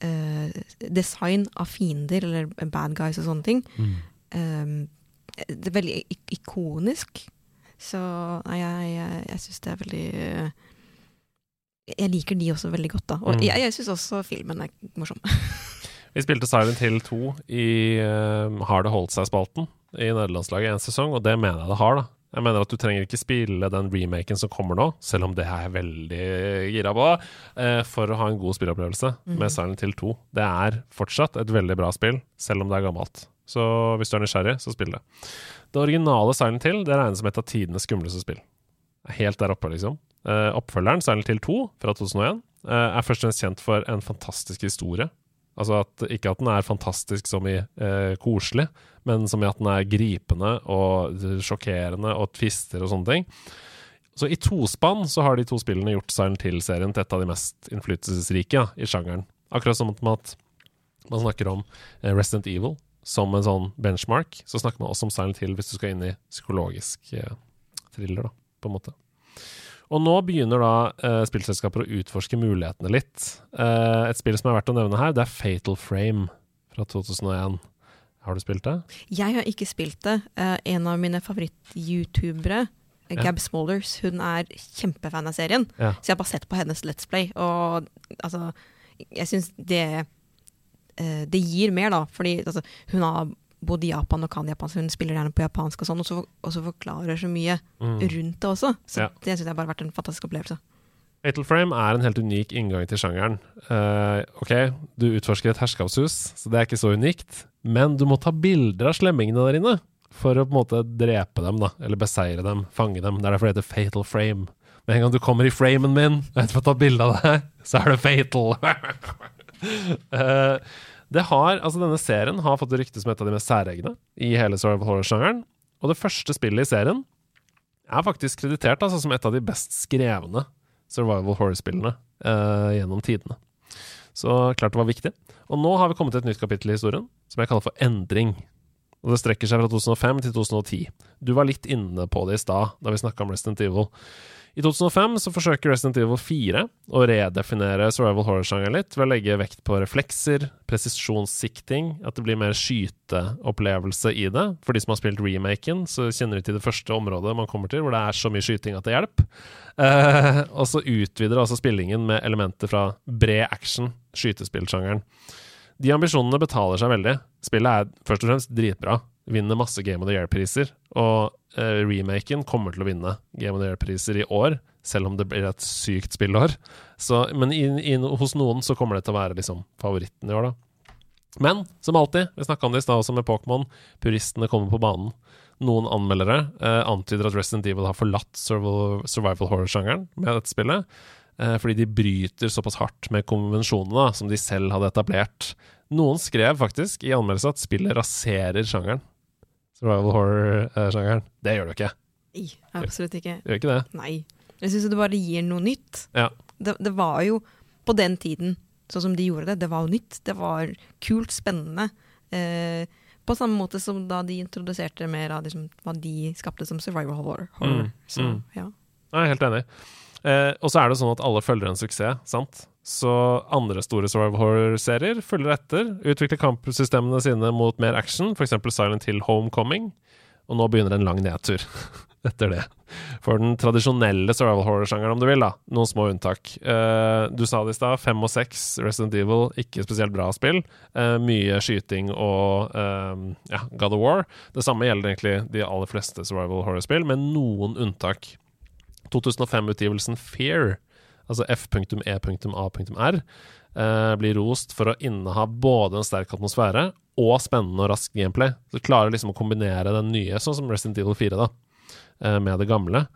eh, design av fiender, eller bad guys og sånne ting. Mm. Um, det er veldig ik ikonisk. Så nei, jeg, jeg, jeg syns det er veldig eh, Jeg liker de også veldig godt, da. Og Mm. jeg, jeg syns også filmen er morsom. [laughs] Vi spilte Silent Hill 2 i uh, Har det holdt seg-spalten i nederlandslaget en sesong, og det mener jeg det har, da. Jeg mener at du trenger ikke spille den remaken som kommer nå, selv om det er jeg veldig gira på, uh, for å ha en god spillopplevelse med Silent Hill 2. Det er fortsatt et veldig bra spill, selv om det er gammelt. Så hvis du er nysgjerrig, så spill det. Det originale Silent Hill det regnes som et av tidenes skumleste spill. Helt der oppe, liksom. Uh, oppfølgeren, Silent Hill 2 fra 2001, uh, er først og fremst kjent for en fantastisk historie. Altså at, Ikke at den er fantastisk som i eh, koselig, men som i at den er gripende og sjokkerende og twister og sånne ting. Så i tospann så har de to spillene gjort Silent Hill-serien til et av de mest innflytelsesrike ja, i sjangeren. Akkurat som at man snakker om eh, Resident Evil som en sånn benchmark, så snakker man også om Silent Hill hvis du skal inn i psykologisk eh, thriller, da, på en måte. Og nå begynner da uh, spillselskaper å utforske mulighetene litt. Uh, et spill som er verdt å nevne her, det er Fatal Frame fra 2001. Har du spilt det? Jeg har ikke spilt det. Uh, en av mine favoritt-youtubere, ja. Gab Smolders, hun er kjempefan av serien. Ja. Så jeg har bare sett på hennes Let's Play, og altså Jeg syns det Det gir mer, da, fordi altså, hun har bodd i Japan og kan japansk, hun spiller gjerne på japansk og sånn, og så, og så forklarer så mye mm. rundt det også. Så ja. det syns jeg bare har vært en fantastisk opplevelse. Fatal Frame er en helt unik inngang til sjangeren. Uh, ok, du utforsker et herskapshus, så det er ikke så unikt, men du må ta bilder av slemmingene der inne for å på en måte drepe dem, da, eller beseire dem, fange dem. Det er derfor det heter Fatal Frame. Med en gang du kommer i framen min og jeg får ta bilde av deg, så er det fatal. uh, [laughs] har, altså Denne serien har fått rykte som et av de mest særegne i hele survival horror-sjangeren. Og det første spillet i serien er faktisk kreditert altså, som et av de best skrevne survival horror-spillene eh, gjennom tidene. Så klart det var viktig. Og nå har vi kommet til et nytt kapittel i historien som jeg kaller for Endring. Og det strekker seg fra 2005 til 2010. Du var litt inne på det i stad, da vi snakka om Resident Evil. I 2005 så forsøker Resident Evil 4 å redefinere survival horror-sjangeren litt ved å legge vekt på reflekser, presisjonssikting, at det blir mer skyteopplevelse i det. For de som har spilt remaken, så kjenner de til det første området man kommer til, hvor det er så mye skyting at det hjelper. Eh, og så utvider altså spillingen med elementer fra bred action, skytespillsjangeren. De ambisjonene betaler seg veldig. Spillet er først og fremst dritbra. Vinner masse Game of the Year-priser. Og uh, remaken kommer til å vinne Game of the Year-priser i år, selv om det blir et sykt spillår. Så, men in, in, hos noen så kommer det til å være liksom favoritten i år, da. Men som alltid, vi snakka om det i stad også med Pokémon, puristene kommer på banen. Noen anmeldere uh, antyder at Resident Evil har forlatt survival, horror-sjangeren med dette spillet. Uh, fordi de bryter såpass hardt med konvensjonene som de selv hadde etablert. Noen skrev faktisk i anmeldelse at spillet raserer sjangeren survival horror-sjangeren. Det gjør du ikke. Nei, absolutt ikke. Gjør ikke det? Nei. Jeg syns det bare gir noe nytt. Ja. Det, det, var jo på den tiden, sånn som de gjorde det, det var jo nytt. Det var kult, spennende. Eh, på samme måte som da de introduserte mer av liksom, hva de skapte som survival horror. horror. Mm. Så, mm. ja. Jeg er helt enig. Eh, og så er det sånn at alle følger en suksess, sant? Så andre store survival horror-serier følger etter. Utvikler kampsystemene sine mot mer action, f.eks. Silent Hill Homecoming. Og nå begynner en lang nedtur [laughs] etter det. For den tradisjonelle survival horror-sjangeren, om du vil. da Noen små unntak. Uh, du sa det i stad, fem og seks, Resident Evil, ikke spesielt bra spill. Uh, mye skyting og uh, ja, God of War. Det samme gjelder egentlig de aller fleste survival horror-spill, med noen unntak. 2005-utgivelsen Fear altså f.e.a.r, eh, blir rost for å inneha både en sterk atmosfære og spennende og rask gameplay. Så klarer liksom å kombinere den nye, sånn som Resident Evil 4, da, eh, med det gamle.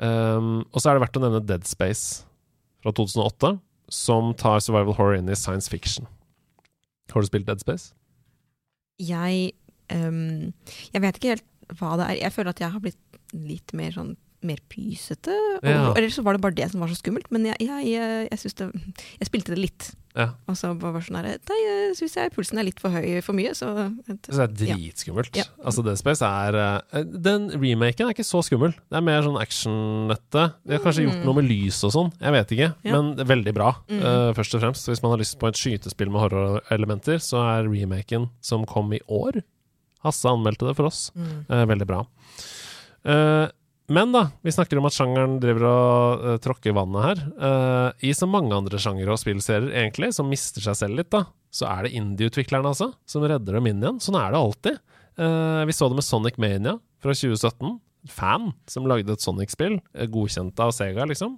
Um, og så er det verdt å nevne Dead Space fra 2008, som tar survival horror inn i science fiction. Har du spilt Dead Space? Jeg um, Jeg vet ikke helt hva det er. Jeg føler at jeg har blitt litt mer sånn mer pysete. Ja. Eller så var det bare det som var så skummelt. Men jeg, jeg, jeg, det, jeg spilte det litt. Ja. Og så var det sånn her Nei, syns jeg pulsen er litt for høy for mye, så Så det er dritskummelt. Ja. Altså, Dead Space er uh, Den remaken er ikke så skummel. Det er mer sånn actionete. De har kanskje mm. gjort noe med lys og sånn, jeg vet ikke. Ja. Men det er veldig bra, mm. uh, først og fremst. Hvis man har lyst på et skytespill med horrorelementer, så er remaken som kom i år Hasse anmeldte det for oss. Mm. Uh, veldig bra. Uh, men da, vi snakker om at sjangeren driver og uh, tråkker vannet her. Uh, I så mange andre sjangere og spillserier egentlig, som mister seg selv litt, da, så er det indie-utviklerne altså, som redder dem inn igjen. Sånn er det alltid. Uh, vi så det med Sonic Mania fra 2017. fan som lagde et Sonic-spill, godkjent av Sega, liksom.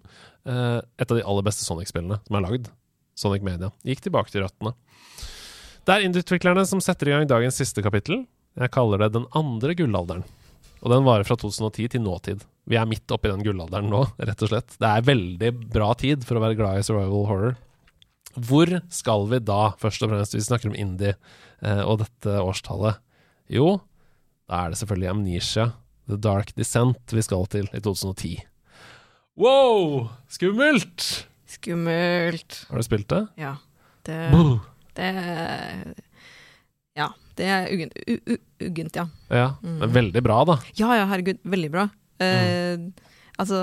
Uh, et av de aller beste Sonic-spillene som er lagd. Sonic Mania. Gikk tilbake til røttene. Det er indieutviklerne som setter i gang dagens siste kapittel. Jeg kaller det Den andre gullalderen. Og den varer fra 2010 til nåtid. Vi er midt oppi den gullalderen nå, rett og slett. Det er veldig bra tid for å være glad i survival horror. Hvor skal vi da, først og fremst, hvis vi snakker om indie eh, og dette årstallet? Jo, da er det selvfølgelig Amnesia, The Dark Descent, vi skal til i 2010. Wow! Skummelt! Skummelt. Har du spilt det? Ja. Det, det Ja. Det er uggent, uggent ja. Ja, Mm. men veldig bra, da. Ja ja, herregud. Veldig bra. Eh, Altså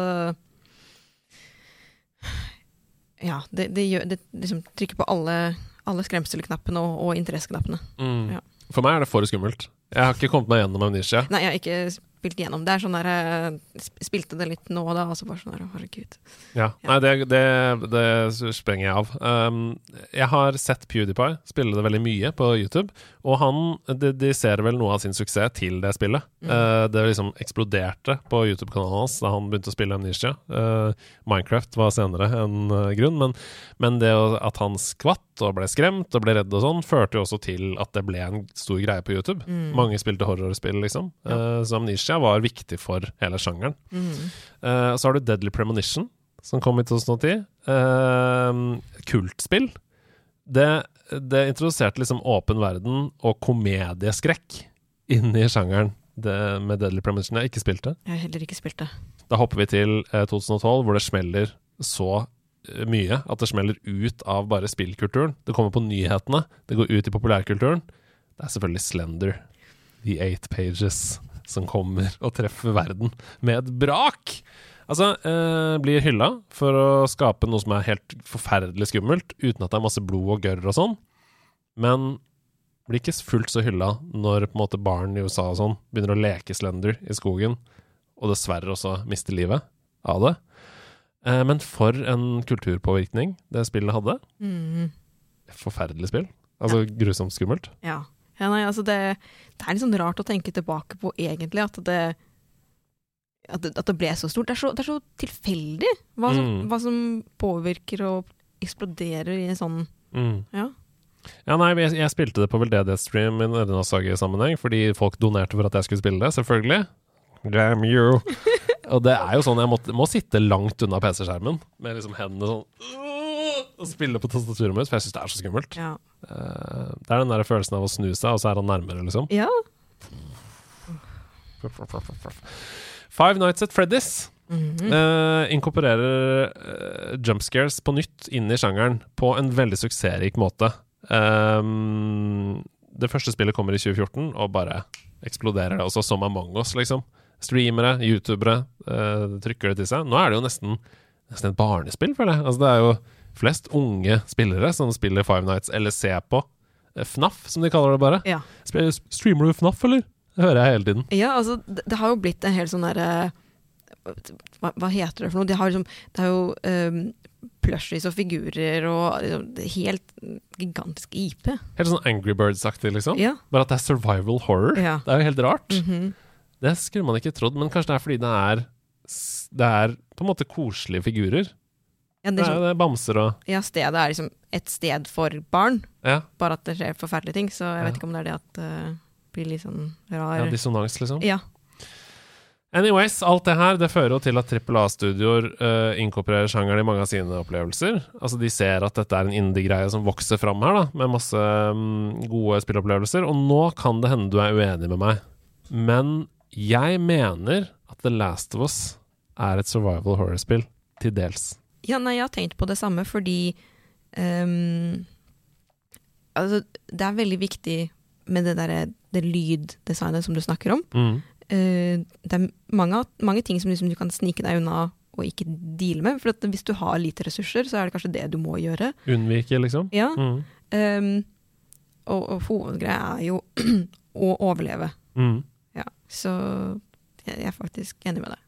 Ja, det, det, gjør, det liksom trykker på alle, alle skremselknappene og, og interesseknappene. Mm. Ja. For meg er det for skummelt. Jeg har ikke kommet meg gjennom Amnesia. Nei, jeg har ikke spilt gjennom. Det er sånn der jeg Spilte det litt nå og da, og så bare sånn der, herregud. Ja, Nei, det, det, det sprenger jeg av. Um, jeg har sett PewDiePie spille det veldig mye på YouTube, og han dediserer vel noe av sin suksess til det spillet. Mm. Uh, det liksom eksploderte på YouTube-kanalen hans da han begynte å spille Amnesia. Uh, Minecraft var senere en uh, grunn, men, men det at han skvatt og ble skremt og ble redd og sånn, førte jo også til at det ble en stor greie på YouTube. Mm. Mange spilte horrorspill, liksom. Uh, så Amnesia var viktig for hele sjangeren. Mm. Så har du Deadly Premonition, som kom i 2010. Eh, kultspill. Det, det introduserte liksom åpen verden og komedieskrekk inn i sjangeren det, med Deadly Premonition. Jeg har ikke spilt det. Jeg har heller ikke spilt det. Da hopper vi til eh, 2012, hvor det smeller så eh, mye at det smeller ut av bare spillkulturen. Det kommer på nyhetene, det går ut i populærkulturen. Det er selvfølgelig Slender, The Eight Pages, som kommer og treffer verden med et brak! Altså, eh, blir hylla for å skape noe som er helt forferdelig skummelt, uten at det er masse blod og gørr og sånn. Men blir ikke fullt så hylla når på en måte barn i USA og sånn begynner å leke Slender i skogen, og dessverre også mister livet av det. Eh, men for en kulturpåvirkning det spillet hadde. Mm. Forferdelig spill. Altså grusomt skummelt. Ja. ja nei, altså det, det er litt sånn rart å tenke tilbake på, egentlig, at det at det, at det ble så stort. Det er så, det er så tilfeldig hva som, Mm. hva som påvirker og eksploderer i en sånn Mm. Ja. Ja, nei, jeg, jeg spilte det på veldedighetsstream i Nerdenassage-sammenheng, fordi folk donerte for at jeg skulle spille det, selvfølgelig. Damn you! [laughs] og det er jo sånn, jeg må, må sitte langt unna PC-skjermen, med liksom hendene sånn og spille på tastaturet mitt, for jeg syns det er så skummelt. Ja. Eh, det er den der følelsen av å snu seg, og så er han nærmere, liksom. ja. Five Nights at Freddy's mm -hmm. uh, inkorporerer uh, jump scares på nytt inn i sjangeren på en veldig suksessrik måte. Um, det første spillet kommer i 2014 og bare eksploderer det, også som Among us, liksom. Streamere, youtubere uh, trykker det til seg. Nå er det jo nesten, nesten et barnespill, føler jeg. Altså, det er jo flest unge spillere som spiller Five Nights, eller ser på FNAF, som de kaller det bare. Ja. Streamer du FNAF, eller? Det hører jeg hele tiden. ja, altså, det, det har jo blitt en helt sånn derre hva, hva heter det for noe? De har liksom, det er jo um, plushies og figurer og liksom, er helt gigantisk IP. Helt sånn Angry Birds-aktig, liksom. Ja. Bare at det er survival horror. Ja. Det er jo helt rart. Mhm. Det skulle man ikke trodd, men kanskje det er fordi det er Det er på en måte koselige figurer. ja, det Det er er sånn, det bamser og ja, stedet er liksom et sted for barn, Ja, bare at det skjer forferdelige ting. Så jeg vet ikke om det er det at det blir litt sånn rar ja dissonans, liksom. Ja. Anyways, alt det her det fører jo til at trippel A-studioer uh, inkorporerer sjangeren i mange av sine opplevelser. Altså De ser at dette er en indie-greie som vokser fram her, da med masse um, gode spillopplevelser. Og nå kan det hende du er uenig med meg, men jeg mener at The Last of Us er et survival horror-spill. Til dels. Ja, nei, jeg har tenkt på det samme fordi um, Altså, det er veldig viktig med det derre det lyddesignet som du snakker om. Mm. Uh, det er mange, mange ting som liksom du kan snike deg unna og ikke deale med. For at hvis du har lite ressurser, så er det kanskje det du må gjøre. Unnvike, liksom. Ja, Mm. Um, og, og hovedgreia er jo [clears throat] å overleve. Mm. Ja, så jeg, jeg er faktisk enig med deg.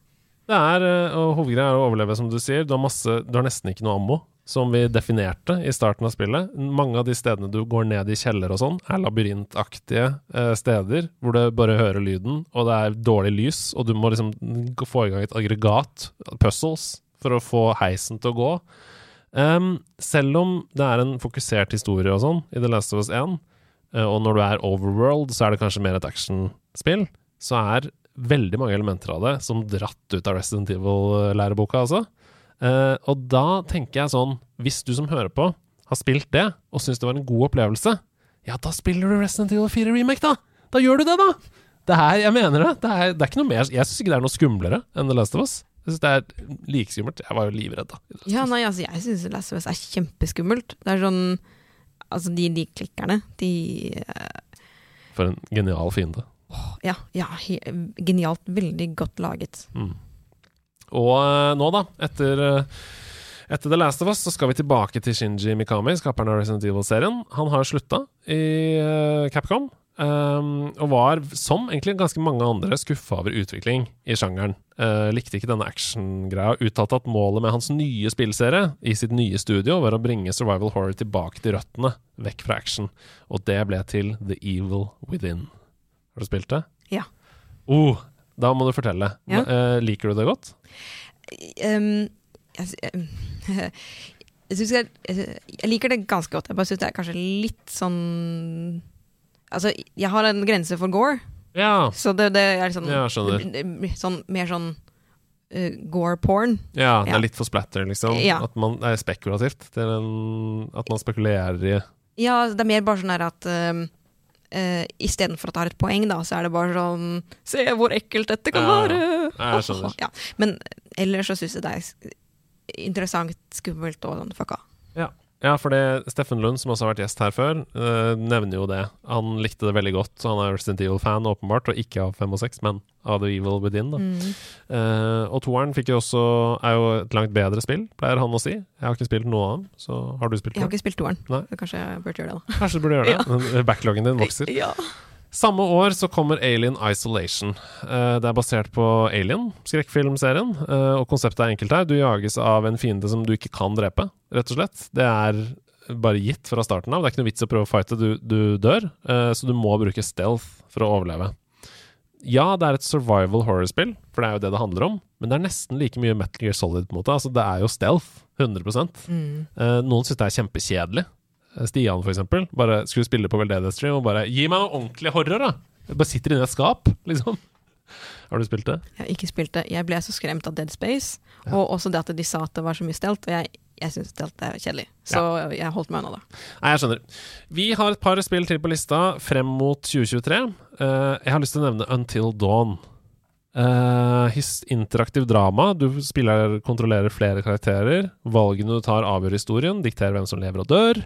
Det er, eh, og Hovedgreia er å overleve, som du sier. Du har, masse, du har nesten ikke noe ammo. Som vi definerte i starten av spillet. Mange av de stedene du går ned i kjeller og sånn, er labyrintaktige eh, steder hvor du bare hører lyden, og det er dårlig lys, og du må liksom få i gang et aggregat, puzzles, for å få heisen til å gå. Um, selv om det er en fokusert historie og sånn i The Last of Us 1, uh, og når du er overworld, så er det kanskje mer et actionspill, så er veldig mange elementer av det som dratt ut av Resident Evil-læreboka, altså. Uh, og da tenker jeg sånn, hvis du som hører på, har spilt det og syns det var en god opplevelse, ja, da spiller du Resident Evil 4 Remake, da! Da gjør du det, da! Det her, jeg mener det. Det er, det er ikke noe mer Jeg syns ikke det er noe skumlere enn The Last of Us. Jeg synes det er like skummelt. Jeg var jo livredd, da. Ja, nei, altså, jeg syns Last of Us er kjempeskummelt. Det er sånn Altså, de, de klikkerne, de uh, For en genial fiende. Ja, ja he, genialt. Veldig godt laget. Mm. Og uh, nå, da, etter uh, etter The Last of Us så skal vi tilbake til Shinji Mikami, skaperen av Resident Evil-serien. Han har slutta i Capcom, Um, og var, som egentlig ganske mange andre, skuffa over utvikling i sjangeren. Uh, likte ikke denne actiongreia. Uttalte at målet med hans nye spillserie i sitt nye studio var å bringe survival horror tilbake til røttene, vekk fra action. Og det ble til The Evil Within. Har du spilt det? Ja. Oh, da må du fortelle. Ja. Uh, liker du det godt? Um, jeg, [laughs] jeg, jeg, jeg, liker det ganske godt. Jeg bare syns det er kanskje litt sånn Altså, jeg har en grense for Gore. Ja. Så det, det er sånn, ja, sånn Mer sånn uh, Gore-porn. Ja, det er litt for splatter, liksom. At man det er spekulativt. Det er en, at man spekulerer i Ja, det er mer bare sånn her at um, uh, Istedenfor at det har et poeng, da, så er det bare sånn Se hvor ekkelt dette kan Ja, være! ja, ja. [laughs] Ja. Men ellers så syns jeg det er interessant, skummelt og sånn fucka. Ja, for det, Steffen Lund, som også har vært gjest her før, uh, nevner jo det. Han likte det veldig godt. Han er Resident Evil-fan, åpenbart, og ikke av 5 og 6, men av The Evil Within. da. Mm. Uh, og toeren fikk jo også, er jo et langt bedre spill, pleier han å si. Jeg har ikke spilt noe av dem, så har du spilt Jeg har ikke spilt toeren, så kanskje jeg burde gjøre det. da Kanskje du burde gjøre det? [laughs] ja. Backloggen din vokser. Ja. Samme år så kommer Alien Isolation. Eh, det er basert på Alien, skrekkfilmserien. eh, og konseptet er enkelt her. Du jages av en fiende som du ikke kan drepe, rett og slett. Det er bare gitt fra starten av. Det er ikke noe vits å prøve å fighte, du, du dør. eh, så du må bruke stealth for å overleve. Ja, det er et survival horror-spill, for det er jo det det handler om. Men det er nesten like mye Metal Gear Solid, på en måte. Altså, det er jo stealth. 100 Mm. Noen syns det er kjempekjedelig. Eh, Stian, for eksempel. Bare skulle spille på veldedighetsstream og bare Gi meg noe ordentlig horror, da! Jeg bare sitter inni et skap, [laughs] liksom. Har du spilt det? Jeg har ikke spilt det. Jeg ble så skremt av Dead Space. Og også det at de sa at det var så mye stelt. Og jeg, jeg syns stelt er kjedelig. Så jeg holdt meg unna det. Nei, jeg skjønner. Vi har et par spill til på lista frem mot 2023. Uh, jeg har lyst til å nevne Until Dawn. His interaktiv drama. Du spiller, kontrollerer flere karakterer. Valgene du tar, avgjør historien, dikterer hvem som lever og dør.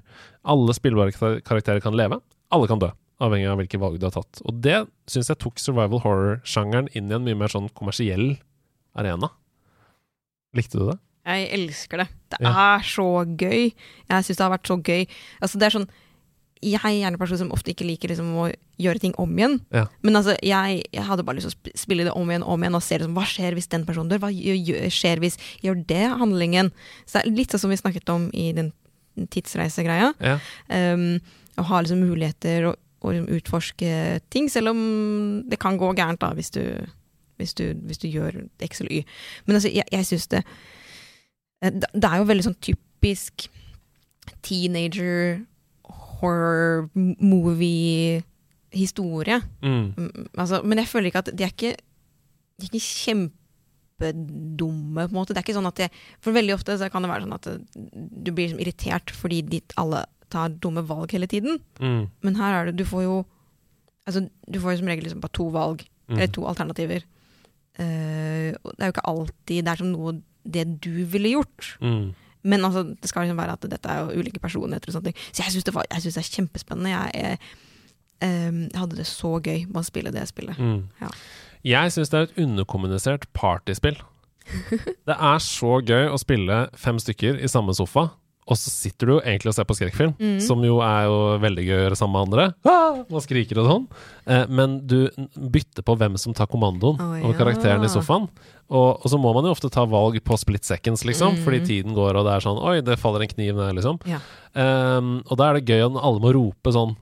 Alle spillbare karakterer kan leve. Alle kan dø, avhengig av hvilke valg du har tatt. Og det syns jeg tok survival horror-sjangeren inn i en mye mer sånn kommersiell arena. Likte du det? Jeg elsker det. Det Ja. er så gøy. Jeg syns det har vært så gøy. Altså, det er sånn Jeg er en person som ofte ikke liker liksom, å gjøre ting om igjen. Ja. Men altså, jeg, jeg hadde bare lyst til å spille det om igjen om igjen og se liksom, hva skjer hvis den personen dør. Hva gjør, skjer hvis gjør det handlingen? Så det er litt sånn som vi snakket om i den tidsreisegreia. Ja. Um, å ha liksom muligheter og, og liksom utforske ting, selv om det kan gå gærent da, hvis du, hvis du, hvis du gjør X eller Y. Men altså, jeg, jeg syns eh, Det det er jo veldig sånn typisk teenager horror movie-historie. Mm. Mm, Altså, men jeg føler ikke at de er ikke, de er ikke kjempedumme, på en måte. Det er ikke sånn at jeg, For veldig ofte så kan det være sånn at du blir liksom irritert fordi de alle tar dumme valg hele tiden. Mm. Men her er det Du får jo Altså, du får jo som regel liksom bare to valg, Mm. eller to alternativer. Uh, det er jo ikke alltid det er som noe det du ville gjort. Mm. Men altså, det skal liksom være at dette er jo ulike personligheter og sånne ting. Så jeg syns det, det er kjempespennende. Jeg, jeg, ehm, jeg hadde det så gøy med å spille det spillet. Mm. Ja. Jeg syns det er et underkommunisert partyspill. [laughs] Det er så gøy å spille fem stykker i samme sofa og så sitter du jo egentlig og ser på skrekkfilm, mm. som jo er jo veldig gøy å gjøre sammen med andre. Ah, man skriker og sånn. Eh, men du bytter på hvem som tar kommandoen over ja. karakteren i sofaen. Og, og så må man jo ofte ta valg på split seconds, liksom, mm. fordi tiden går, og det er sånn Oi, det faller en kniv ned, liksom. Ja. Um, og da er det gøy at alle må rope sånn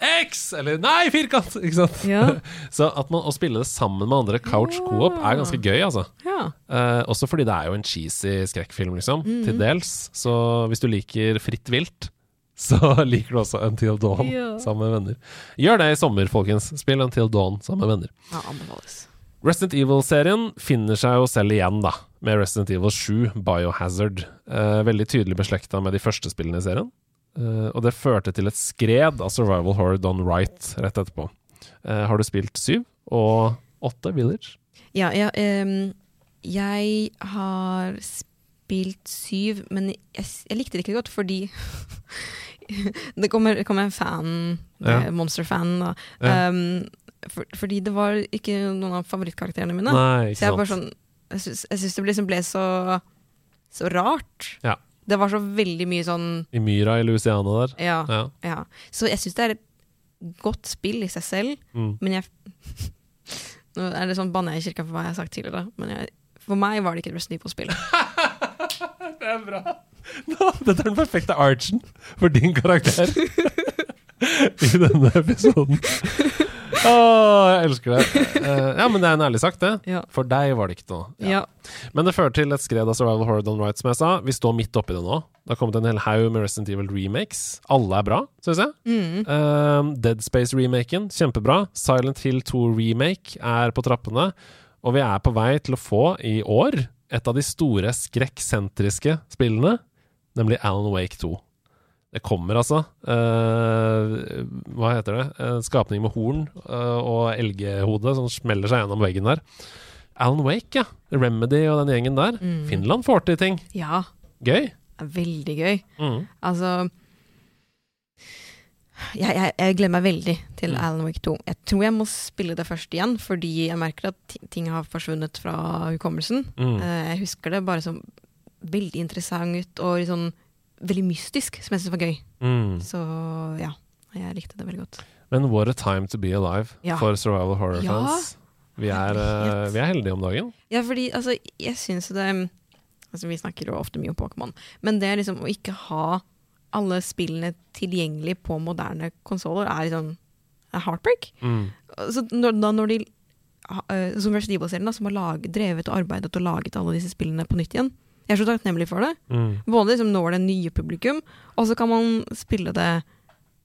X! Eller nei, firkant! Ikke sant? Ja. [laughs] Så at man, å spille det sammen med andre couch co-op er ganske gøy, altså. ja. Eh, også fordi det er jo en cheesy skrekkfilm, liksom, Mhm. til dels. Så hvis du liker fritt vilt, [laughs] så liker du også Until Dawn Ja. sammen med venner. Gjør det i sommer, folkens. Spill Until Dawn sammen med venner. ja anbefales. Resident Evil-serien finner seg jo selv igjen, da, med Resident Evil 7, Biohazard. Eh, veldig tydelig beslekta med de første spillene i serien. Eh, og det førte til et skred av survival horror done right rett etterpå. Uh, har du spilt syv og åtte, Village? Ja, ja um, jeg har spilt syv, men jeg, jeg likte det ikke godt fordi [laughs] Det kommer, det kommer en fan, Ja. eh, monster-fan, da. Ja. Um, for, fordi det var ikke noen av favorittkarakterene mine. Nei, så jeg bare sånn jeg syns det liksom ble så Så rart. Ja. Det var så veldig mye sånn I myra i Louisiana der. Ja. Ja. ja. Så jeg syns det er et godt spill i seg selv, Mm. men jeg [laughs] Nå er det sånn banner jeg i kirka for hva jeg har sagt tidligere, men jeg, for meg var det ikke et Resident Evil-spill. [laughs] Det er bra. Nå, dette er den perfekte archen for din karakter [laughs] i denne episoden. Åh, jeg elsker det. Uh, ja, men det er en ærlig sagt, det. Ja. For deg var det ikke noe. Ja. Men det fører til et skred av Survival Horror Done Right, som jeg sa. Vi står midt oppi det nå. Det har kommet en hel haug med Resident Evil remakes. Alle er bra, syns jeg. Mm. Uh, Dead Space-remaken, kjempebra. Silent Hill 2 remake er på trappene. Og vi er på vei til å få, i år, et av de store skrekksentriske spillene, nemlig Alan Wake 2. Det kommer, altså. Uh, hva heter det? En skapning med horn uh, og elghode som smeller seg gjennom veggen der. Alan Wake, ja. Remedy og den gjengen der. Mm. Finland får til ting. ja. Gøy. Veldig gøy. Mm. Altså jeg, jeg, jeg gleder meg veldig til Mm. Alan Wake 2. Jeg tror jeg må spille det først igjen, fordi jeg merker at ting har forsvunnet fra hukommelsen. Mm. Eh, Jeg husker det bare som veldig interessant ut, og sånn veldig mystisk, som jeg syntes var gøy. Mm. Så ja, jeg likte det veldig godt. Men what a time to be alive Ja. for survival horror Ja. Vi eh, vi er heldige om dagen. Ja, fordi altså, jeg syns det Altså, vi snakker jo ofte mye om Pokémon, men det liksom å ikke ha alle spillene tilgjengelig på moderne konsoller, er liksom er heartbreak. Mm. Så når, da når de eh, Som Resident Evil-serien, som har lag, drevet og arbeidet og laget alle disse spillene på nytt igjen. Jeg er så takknemlig for det. Mm. Både liksom når det nye publikum, og så kan man spille det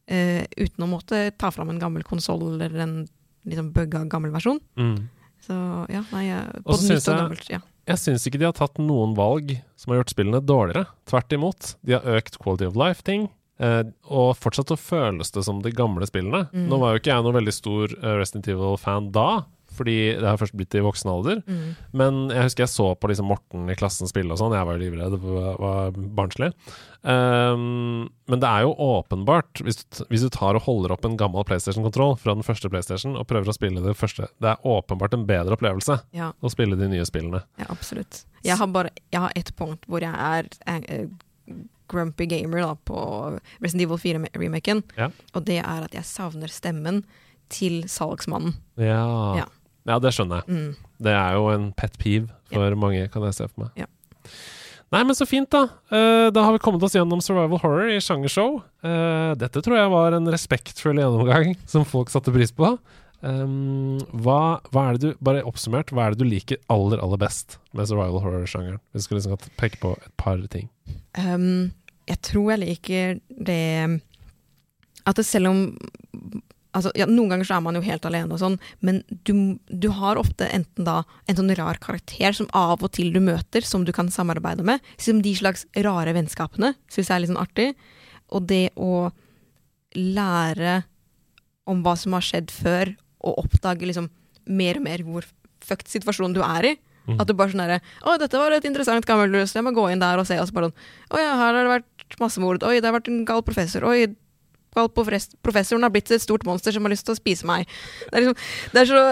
eh, uten å måtte ta fram en gammel konsoll eller en liksom bugga gammel versjon. Mm. Så ja, nei, både nytt og gammelt. Ja. Jeg syns ikke de har tatt noen valg som har gjort spillene dårligere. Tvert imot. De har økt quality of life-ting. Uh, og fortsatt så føles det som de gamle spillene. Mm. Nå var jo ikke jeg noen veldig stor eh, Resident Evil-fan da, fordi det har først blitt i voksen alder. Mm. Men jeg husker jeg så på liksom Morten i klassen spille og sånn. Jeg var jo livredd, det var, barnslig. Um, men det er jo åpenbart, hvis du, hvis du tar og holder opp en gammel PlayStation-kontroll fra den første PlayStation og prøver å spille det første, det er åpenbart en bedre opplevelse Ja, å spille de nye spillene. ja, absolutt. Jeg har bare Jeg har ett punkt hvor jeg er eh, grumpy gamer da, på Resident Evil 4-remaken, Ja. og det er at jeg savner stemmen til salgsmannen. Ja. Ja. Ja, det skjønner jeg. Mm. Det er jo en pet peeve for mange, kan jeg se for meg. Ja. Nei, men så fint, da. Uh, da har vi kommet oss gjennom survival horror i sjangershow. Uh, dette tror jeg var en respektfull gjennomgang [laughs] som folk satte pris på. Um, hva, hva er det du Bare oppsummert, hva er det du liker aller, aller best med survival horror-sjangeren? Hvis du skulle liksom peke på et par ting. Um, jeg tror jeg liker det At det selv om altså, ja, Noen ganger så er man jo helt alene, og sånn, men du, du har ofte enten da en sånn rar karakter som av og til du møter, som du kan samarbeide med. Som de slags rare vennskapene syns jeg er litt sånn artig. Og det å lære om hva som har skjedd før, og oppdage liksom mer og mer hvor fucked situasjonen du er i. Mm. At du bare sånn herre Å, dette var et interessant gammelt løs, jeg må gå inn der og se. Og så bare sånn Å ja, her har det vært massemord. Oi, det har vært en gal professor. Oi, gal professoren har blitt et stort monster som har lyst til å spise meg. Det er liksom Det er så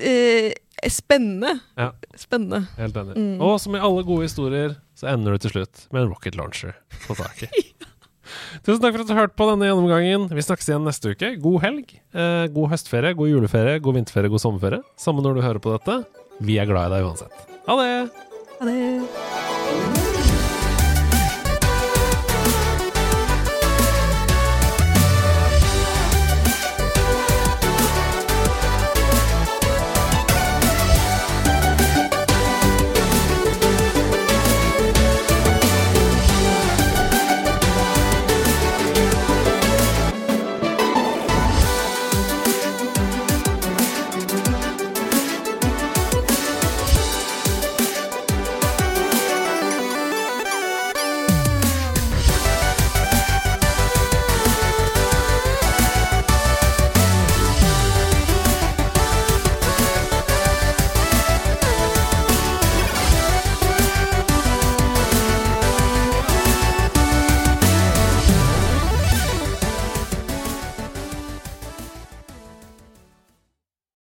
eh, spennende. Ja. Spennende. Helt enig. Mm. Og som i alle gode historier, så ender du til slutt med en rocket launcher på taket. [laughs] Tusen takk for at du hørte på denne gjennomgangen. Vi snakkes igjen neste uke. God helg, eh, god høstferie, god juleferie, god vinterferie, god sommerferie. Samme når du hører på dette. Vi er glad i deg uansett. Ha det! Ha det.